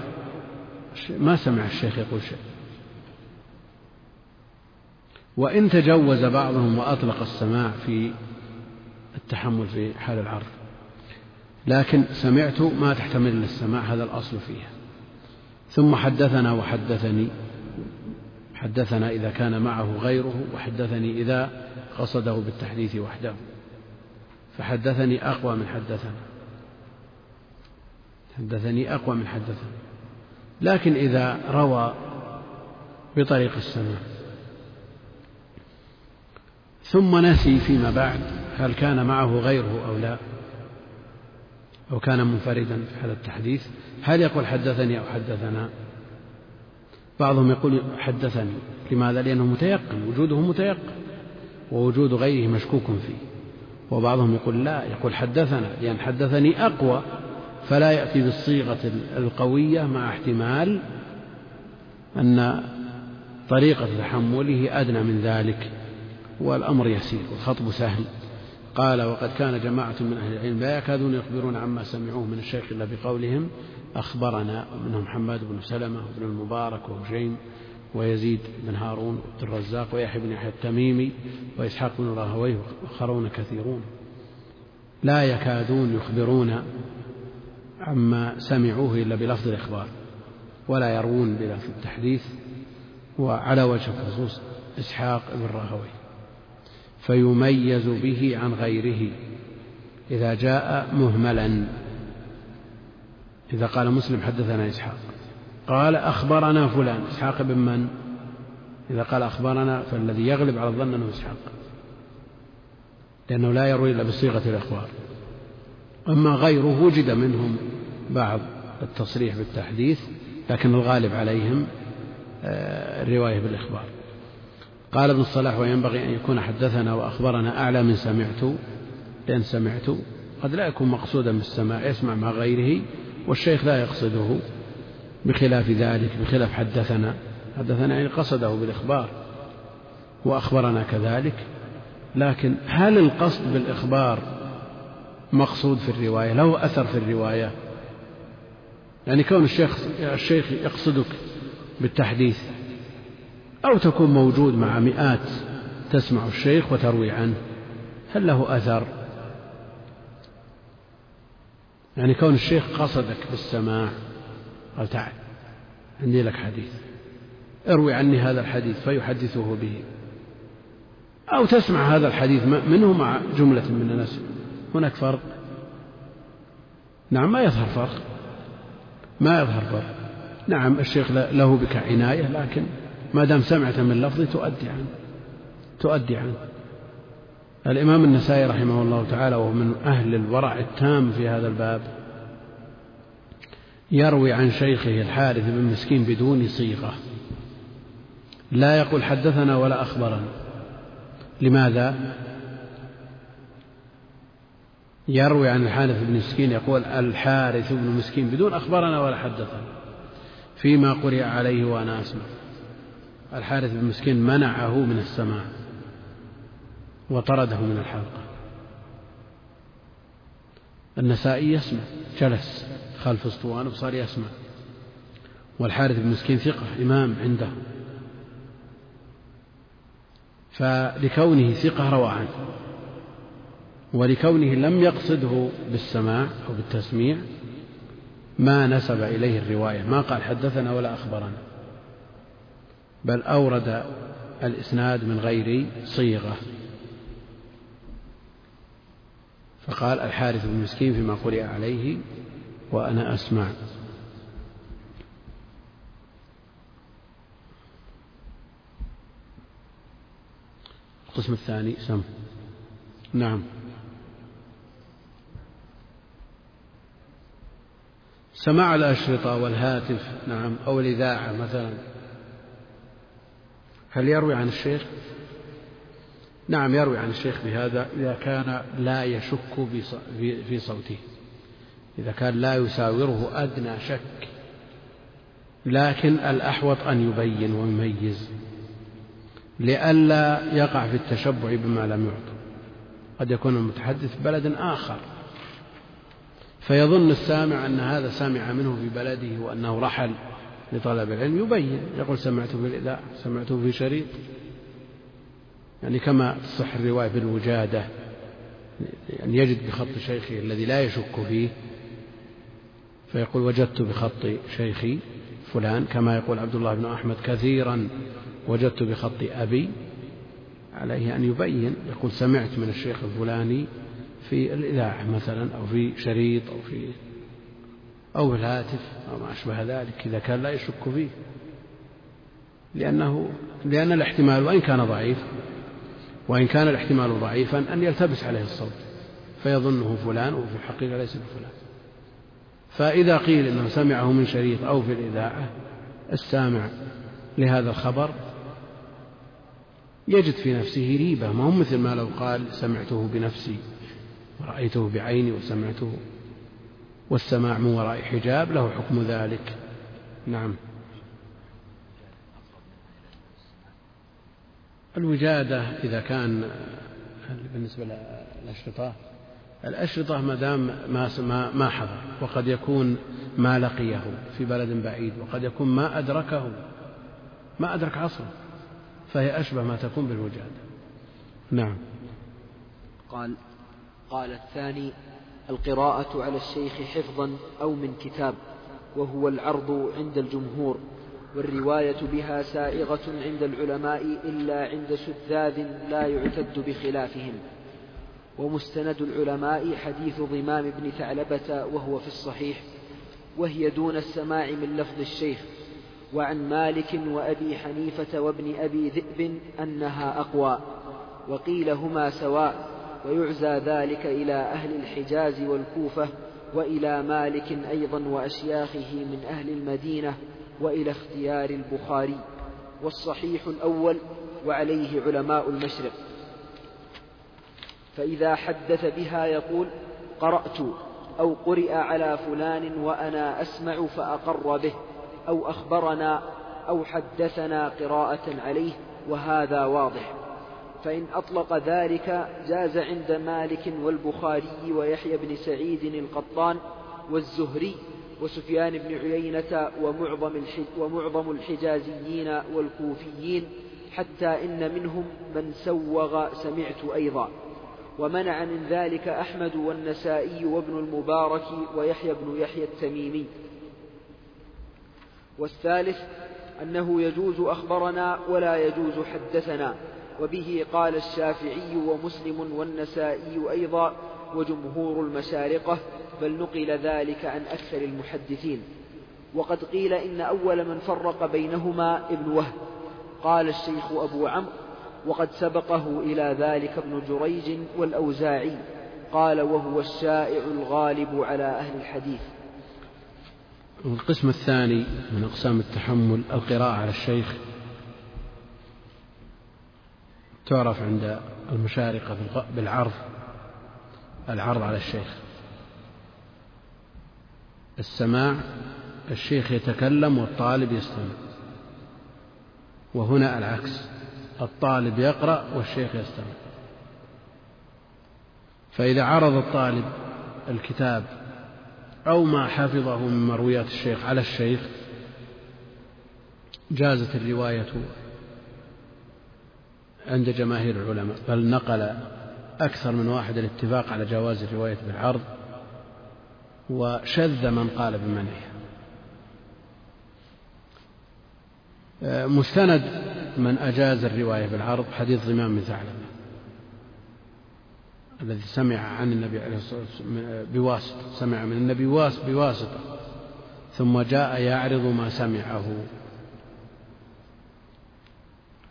ما سمع الشيخ يقول شيء. وإن تجوز بعضهم وأطلق السماع في التحمل في حال العرض لكن سمعت ما تحتمل إلا السماع هذا الأصل فيها. ثم حدثنا وحدثني حدثنا إذا كان معه غيره وحدثني إذا قصده بالتحديث وحده. فحدثني أقوى من حدثنا. حدثني أقوى من حدثنا. لكن إذا روى بطريق السماع ثم نسي فيما بعد هل كان معه غيره أو لا. أو كان منفردا في هذا التحديث هل يقول حدثني أو حدثنا؟ بعضهم يقول حدثني لماذا؟ لأنه متيقن وجوده متيقن ووجود غيره مشكوك فيه. وبعضهم يقول لا يقول حدثنا لأن حدثني أقوى فلا يأتي بالصيغة القوية مع احتمال أن طريقة تحمله أدنى من ذلك والأمر يسير والخطب سهل. قال وقد كان جماعة من أهل العلم لا يكادون يخبرون عما سمعوه من الشيخ إلا بقولهم أخبرنا ومنهم حماد بن سلمة وابن المبارك وهشيم ويزيد بن هارون وعبد الرزاق ويحيى بن يحيى التميمي وإسحاق بن راهويه وآخرون كثيرون. لا يكادون يخبرون عما سمعوه إلا بلفظ الإخبار ولا يروون بلفظ التحديث وعلى وجه الخصوص إسحاق بن راهويه. فيميز به عن غيره إذا جاء مهملا. إذا قال مسلم حدثنا إسحاق قال أخبرنا فلان. إسحاق بن من؟ إذا قال أخبرنا فالذي يغلب على الظن أنه إسحاق لأنه لا يروي إلا بصيغة الإخبار. أما غيره وجد منهم بعض التصريح بالتحديث لكن الغالب عليهم آه، الرواية بالإخبار. قال ابن الصلاح وينبغي أن يكون حدثنا وأخبرنا أعلى من سمعت لأن سمعت قد لا يكون مقصودا بالسماع يسمع مع غيره والشيخ لا يقصده بخلاف ذلك بخلاف حدثنا. حدثنا يعني قصده بالإخبار وأخبرنا كذلك. لكن هل القصد بالإخبار مقصود في الرواية؟ له أثر في الرواية؟ يعني كون الشيخ الشيخ يقصدك بالتحديث. أو تكون موجود مع مئات تسمع الشيخ وتروي عنه هل له أثر؟ يعني كون الشيخ قصدك بالسماع قال تعال عندي لك حديث. اروي عني هذا الحديث فيحدثه به. أو تسمع هذا الحديث منه مع جملة من الناس. هناك فرق؟ نعم ما يظهر فرق. ما يظهر فرق. نعم الشيخ له بك عناية لكن ما دام سمعت من لفظي تؤدي عنه. تؤدي عنه. الإمام النسائي رحمه الله تعالى وهو من أهل الورع التام في هذا الباب يروي عن شيخه الحارث بن مسكين بدون صيغة. لا يقول حدثنا ولا أخبرنا. لماذا؟ يروي عن الحارث بن مسكين يقول الحارث بن مسكين بدون أخبرنا ولا حدثنا. فيما قرئ عليه وأنا أسمع. الحارث بن مسكين منعه من السماع وطرده من الحلقة. النسائي يسمع جلس خلف اسطوانة وصار يسمع. والحارث بن مسكين ثقة إمام عنده. فلكونه ثقة روى عنه. ولكونه لم يقصده بالسماع أو بالتسميع ما نسب إليه الرواية ما قال حدثنا ولا أخبرنا. بل أورد الإسناد من غير صيغة. فقال الحارث بن مسكين فيما قرئ عليه وأنا أسمع. القسم الثاني سم. نعم. سماع الأشرطة والهاتف نعم أو الإذاعة مثلا. هل يروي عن الشيخ؟ نعم يروي عن الشيخ بهذا إذا كان لا يشك في صوته. إذا كان لا يساوره أدنى شك. لكن الأحوط أن يبين ويميز. لئلا يقع في التشبع بما لم يعطى. قد يكون المتحدث بلد آخر. فيظن السامع أن هذا سمع منه في بلده وأنه رحل. لطلب العلم يبين يقول سمعته في الإذاعة سمعته في شريط. يعني كما تصح الرواية بالوجادة يعني يجد بخط شيخه الذي لا يشك فيه فيقول وجدت بخط شيخي فلان كما يقول عبد الله بن أحمد كثيرا وجدت بخط أبي عليه أن يبين يقول سمعت من الشيخ الفلاني في الإذاعة مثلا أو في شريط أو في أو الهاتف أو ما أشبه ذلك إذا كان لا يشك فيه. لأنه لأن الاحتمال وإن كان ضعيف وإن كان الاحتمال ضعيفا أن يلتبس عليه الصوت فيظنه فلان وفي الحقيقة ليس بفلان. فإذا قيل إنه سمعه من شريط أو في الإذاعة السامع لهذا الخبر يجد في نفسه ريبة. ما هو مثل ما لو قال سمعته بنفسي ورأيته بعيني وسمعته والسماع من وراء حجاب له حكم ذلك. نعم. الوجادة إذا كان بالنسبة للأشرطة الأشرطة ما دام ما ما حضر وقد يكون ما لقيه في بلد بعيد وقد يكون ما أدركه ما أدرك عصره فهي أشبه ما تكون بالوجادة. نعم. قال قال الثاني القراءة على الشيخ حفظا أو من كتاب وهو العرض عند الجمهور والرواية بها سائغة عند العلماء إلا عند شذاذ لا يعتد بخلافهم. ومستند العلماء حديث ضمام بن ثعلبة وهو في الصحيح وهي دون السماع من لفظ الشيخ وعن مالك وأبي حنيفة وابن أبي ذئب أنها أقوى وقيل هما سواء. ويعزى ذلك إلى أهل الحجاز والكوفة وإلى مالك أيضا وأشياخه من أهل المدينة وإلى اختيار البخاري. والصحيح الأول وعليه علماء المشرق. فإذا حدث بها يقول قرأت أو قرئ على فلان وأنا أسمع فأقر به أو أخبرنا أو حدثنا قراءة عليه وهذا واضح. فإن أطلق ذلك جاز عند مالك والبخاري ويحيى بن سعيد القطان والزهري وسفيان بن عيينة ومعظم, ومعظم الحجازيين والكوفيين حتى إن منهم من سوغ سمعت أيضا. ومنع من ذلك أحمد والنسائي وابن المبارك ويحيى بن يحيى التميمي. والثالث أنه يجوز أخبرنا ولا يجوز حدثنا. وبه قال الشافعي ومسلم والنسائي أيضا وجمهور المشارقة بل نقل ذلك عن أكثر المحدثين. وقد قيل إن أول من فرق بينهما ابن وهب. قال الشيخ أبو عمرو وقد سبقه إلى ذلك ابن جريج والأوزاعي. قال وهو الشائع الغالب على أهل الحديث. القسم الثاني من أقسام التحمل القراءة على الشيخ تعرف عند المشارقة بالعرض العرض على الشيخ. السماع الشيخ يتكلم والطالب يستمع. وهنا العكس الطالب يقرأ والشيخ يستمع. فإذا عرض الطالب الكتاب أو ما حفظه من مرويات الشيخ على الشيخ جازت الرواية عند جماهير العلماء بل نقل أكثر من واحد الاتفاق على جواز الرواية بالعرض وشذ من قال بمنعها مستند من أجاز الرواية بالعرض حديث ضمام بن ثعلبة الذي سمع عن النبي عليه الصلاة والسلام بواسطة سمع من النبي بواسطة ثم جاء يعرض ما سمعه.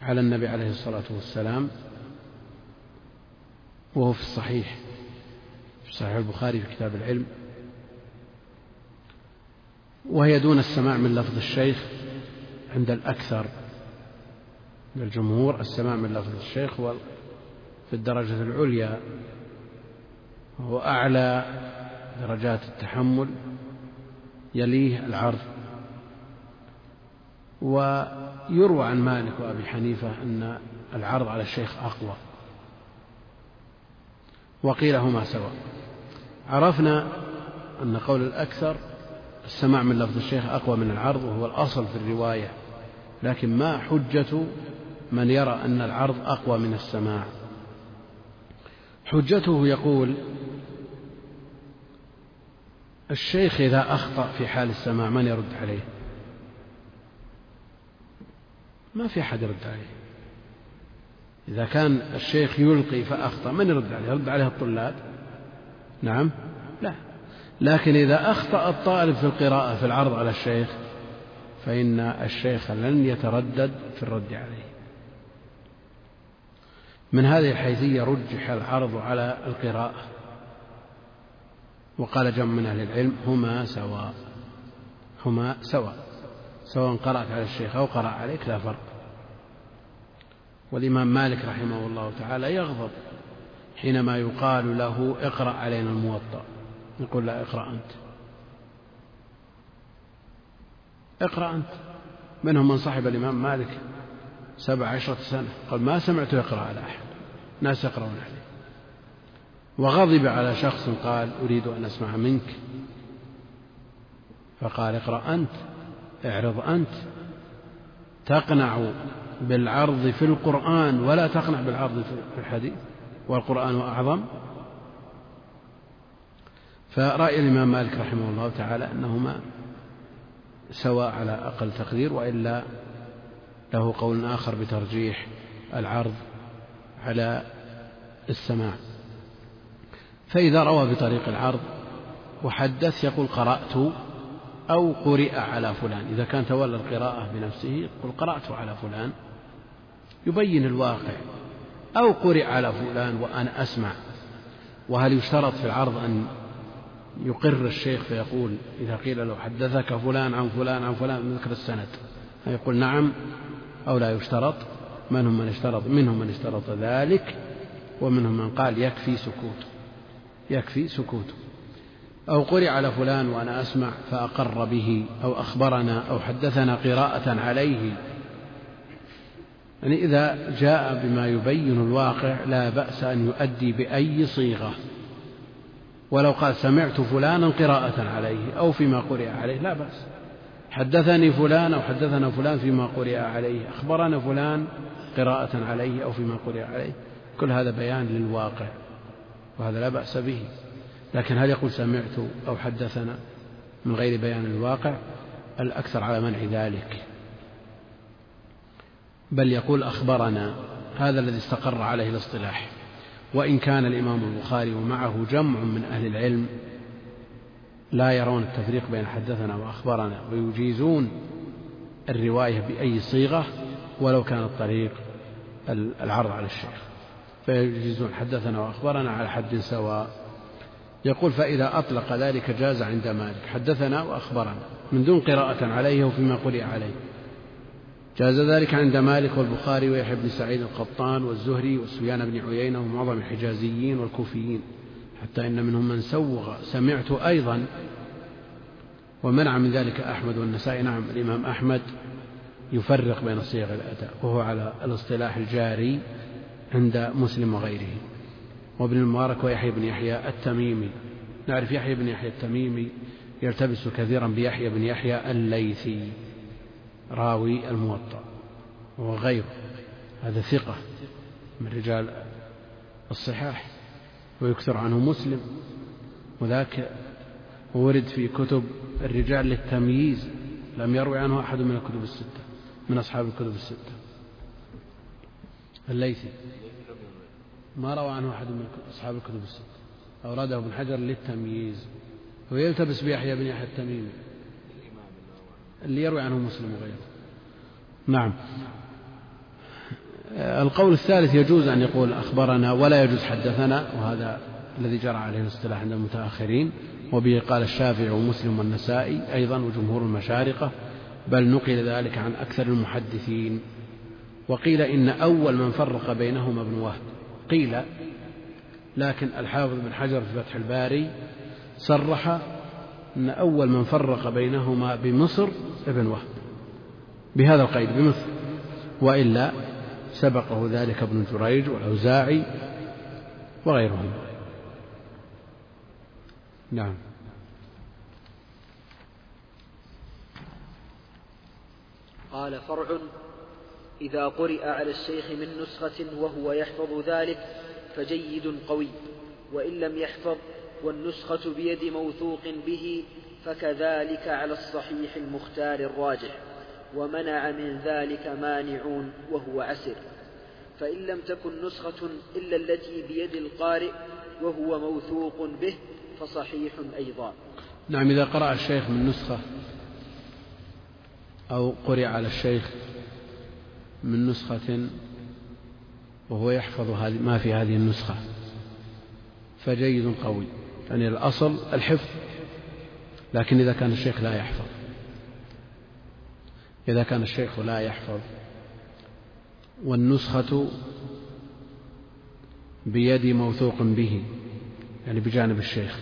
على النبي عليه الصلاة والسلام وهو في الصحيح في صحيح البخاري في كتاب العلم وهي دون السماع من لفظ الشيخ عند الأكثر من الجمهور السماع من لفظ الشيخ هو في الدرجة العليا وهو أعلى درجات التحمل يليه العرض ويروى عن مالك وأبي حنيفة أن العرض على الشيخ أقوى. وقيل هما سواء. عرفنا أن قول الأكثر السماع من لفظ الشيخ أقوى من العرض وهو الأصل في الرواية لكن ما حجة من يرى أن العرض أقوى من السماع؟ حجته يقول الشيخ إذا أخطأ في حال السماع من يرد عليه؟ ما في أحد يرد عليه. إذا كان الشيخ يلقي فأخطأ من يرد عليه؟ يرد عليه الطلاب؟ نعم. لا. لكن إذا أخطأ الطالب في القراءة في العرض على الشيخ فإن الشيخ لن يتردد في الرد عليه. من هذه الحيثية رجح العرض على القراءة. وقال جمع من أهل العلم هما سواء. هما سواء. سواء قرأت على الشيخ أو قرأ عليك لا فرق. والإمام مالك رحمه الله تعالى يغضب حينما يقال له اقرأ علينا الموطأ. يقول لا اقرأ أنت. اقرأ أنت. منهم من صاحب الإمام مالك سبع عشرة سنة قال ما سمعت يقرأ على أحد. ناس يقرأون عليه. وغضب على شخص قال أريد أن أسمع منك. فقال اقرأ أنت. اعرض أنت. تقنع بالعرض في القرآن ولا تقنع بالعرض في الحديث والقرآن أعظم. فرأي الإمام مالك رحمه الله تعالى أنهما سواء على أقل تقدير وإلا له قول آخر بترجيح العرض على السماع. فإذا روى بطريق العرض وحدث يقول قرأت أو قرئ على فلان. إذا كان تولى القراءة بنفسه يقول قرأت على فلان. يبين الواقع. أو قرئ على فلان وأنا أسمع. وهل يشترط في العرض أن يقر الشيخ فيقول إذا قيل له حدثك فلان عن فلان عن فلان ذكر السند. يقول نعم أو لا يشترط. منهم من اشترط؟ منهم من اشترط ذلك ومنهم من قال يكفي سكوت. يكفي سكوت. أو قرئ على فلان وأنا أسمع فأقر به أو أخبرنا أو حدثنا قراءة عليه. يعني إذا جاء بما يبين الواقع لا بأس أن يؤدي بأي صيغة. ولو قال سمعت فلانا قراءة عليه أو فيما قرئ عليه لا بأس. حدثني فلان أو حدثنا فلان فيما قرئ عليه أخبرنا فلان قراءة عليه أو فيما قرئ عليه. كل هذا بيان للواقع وهذا لا بأس به. لكن هل يقول سمعت أو حدثنا من غير بيان الواقع؟ الأكثر على منع ذلك. بل يقول أخبرنا هذا الذي استقر عليه الاصطلاح. وإن كان الإمام البخاري ومعه جمع من أهل العلم لا يرون التفريق بين حدثنا وأخبرنا ويجيزون الرواية بأي صيغة ولو كان الطريق العرض على الشيخ فيجيزون حدثنا وأخبرنا على حد سواء. يقول فإذا أطلق ذلك جاز عند مالك. حدثنا وأخبرنا. من دون قراءة عليه وفيما قرئ عليه. جاز ذلك عند مالك والبخاري ويحيى بن سعيد القطان والزهري وسفيان بن عيينة ومعظم الحجازيين والكوفيين. حتى إن منهم من سوغ. سمعت أيضا ومنع من ذلك أحمد والنسائي. نعم الإمام أحمد يفرق بين صيغ الأداء وهو على الاصطلاح الجاري عند مسلم وغيره. وابن المبارك ويحيى بن يحيى التميمي. نعرف يحيى بن يحيى التميمي يلتبس كثيرا بيحيى بن يحيى الليثي راوي الموطأ وغيره هذا ثقة من رجال الصحاح ويكثر عنه مسلم. وذاك ورد في كتب الرجال للتمييز لم يروي عنه أحد من الكتب الستة من أصحاب الكتب الستة. الليثي. ما روى عنه أحد من أصحاب الكتب الستة. أورده ابن حجر للتمييز. ويلتبس بيحيى بن يحيى التميمي. اللي يروي عنه مسلم وغيره. نعم. القول الثالث يجوز أن يقول أخبرنا ولا يجوز حدثنا وهذا الذي جرى عليه الاصطلاح عند المتأخرين. وبه قال الشافعي ومسلم والنسائي أيضا وجمهور المشارقة. بل نقل ذلك عن أكثر المحدثين. وقيل إن أول من فرق بينهما ابن وهب. قيل لكن الحافظ بن حجر في فتح الباري صرح أن أول من فرق بينهما بمصر ابن وهب بهذا القيد بمصر. وإلا سبقه ذلك ابن جريج والأوزاعي وغيرهم. نعم. قال فرع إذا قرئ على الشيخ من نسخة وهو يحفظ ذلك فجيد قوي وإن لم يحفظ والنسخة بيد موثوق به فكذلك على الصحيح المختار الراجح ومنع من ذلك مانعون وهو عسر. فإن لم تكن نسخة إلا التي بيد القارئ وهو موثوق به فصحيح أيضا. نعم إذا قرأ الشيخ من نسخة أو قرئ على الشيخ من نسخة وهو يحفظ ما في هذه النسخة. فجيد قوي. يعني الأصل الحفظ. لكن إذا كان الشيخ لا يحفظ. إذا كان الشيخ لا يحفظ والنسخة بيد موثوق به يعني بجانب الشيخ.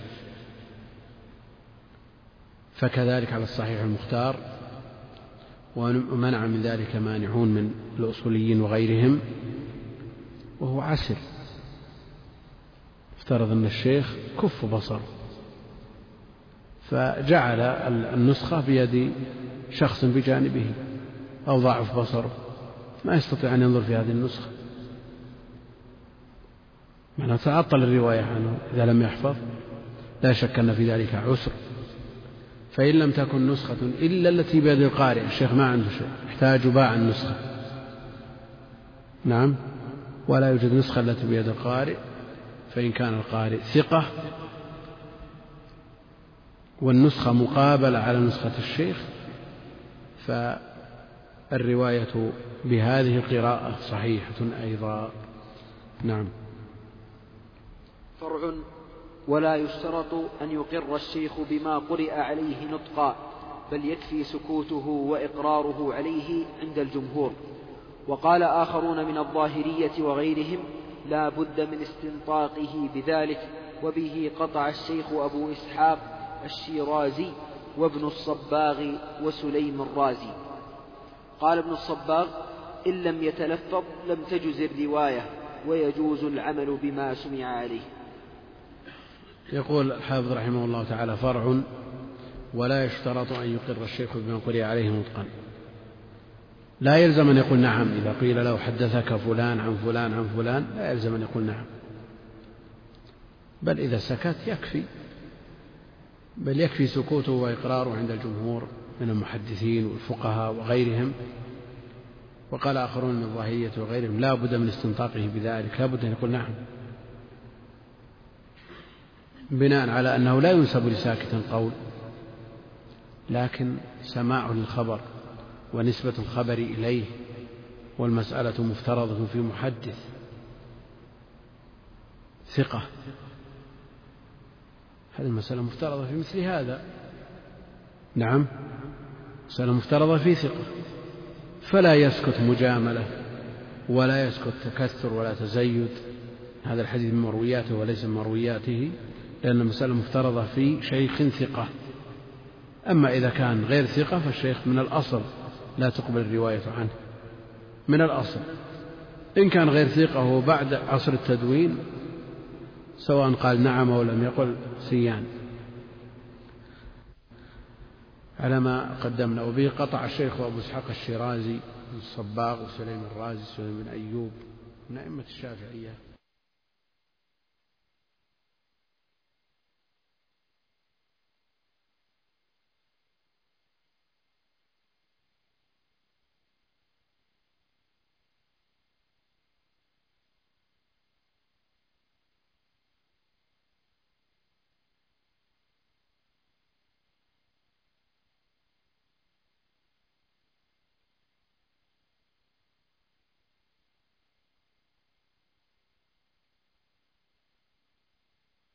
فكذلك على الصحيح المختار ومنع من ذلك مانعون من الأصوليين وغيرهم وهو عسر افترض أن الشيخ كف بصر فجعل النسخة بيد شخص بجانبه أو ضعف بصره ما يستطيع أن ينظر في هذه النسخة. معناه تعطل الرواية عنه إذا لم يحفظ لا شك أن في ذلك عسر. فإن لم تكن نسخة إلا التي بيد القارئ. الشيخ ما عنده شيء. يحتاج باع النسخة. نعم. ولا يوجد نسخة التي بيد القارئ. فإن كان القارئ ثقة والنسخة مقابلة على نسخة الشيخ فالرواية بهذه القراءة صحيحة أيضا. نعم. فرع ولا يشترط أن يقر الشيخ بما قرئ عليه نطقا بل يكفي سكوته وإقراره عليه عند الجمهور. وقال آخرون من الظاهرية وغيرهم لا بد من استنطاقه بذلك وبه قطع الشيخ أبو إسحاق الشيرازي وابن الصباغ وسليم الرازي. قال ابن الصباغ إن لم يتلفظ لم تجز الرواية ويجوز العمل بما سمع عليه. يقول الحافظ رحمه الله تعالى فرع ولا يشترط أن يقر الشيخ بما قرئ عليه مطقا لا يلزم أن يقول نعم إذا قيل له حدثك فلان عن فلان عن فلان لا يلزم أن يقول نعم. بل إذا سكت يكفي. بل يكفي سكوته وإقراره عند الجمهور من المحدثين والفقهاء وغيرهم. وقال آخرون من الظاهرية وغيرهم لا بد من استنطاقه بذلك لا بد أن يقول نعم. بناء على أنه لا ينسب لساكت قول لكن سماع للخبر ونسبة الخبر إليه والمسألة مفترضة في محدث ثقة. هذه المسألة مفترضة في مثل هذا. نعم مسألة مفترضة في ثقة. فلا يسكت مجاملة ولا يسكت تكثر ولا تزيد. هذا الحديث من مروياته وليس من مروياته. لأن المسألة مفترضة في شيخ ثقة. أما إذا كان غير ثقة فالشيخ من الأصل لا تقبل الرواية عنه. من الأصل. إن كان غير ثقة وهو بعد عصر التدوين سواء قال نعم أو لم يقل سيان. على ما قدمنا. وبه قطع الشيخ أبو إسحاق الشيرازي الصباغ وسليم الرازي وسليم بن أيوب من أئمة الشافعية.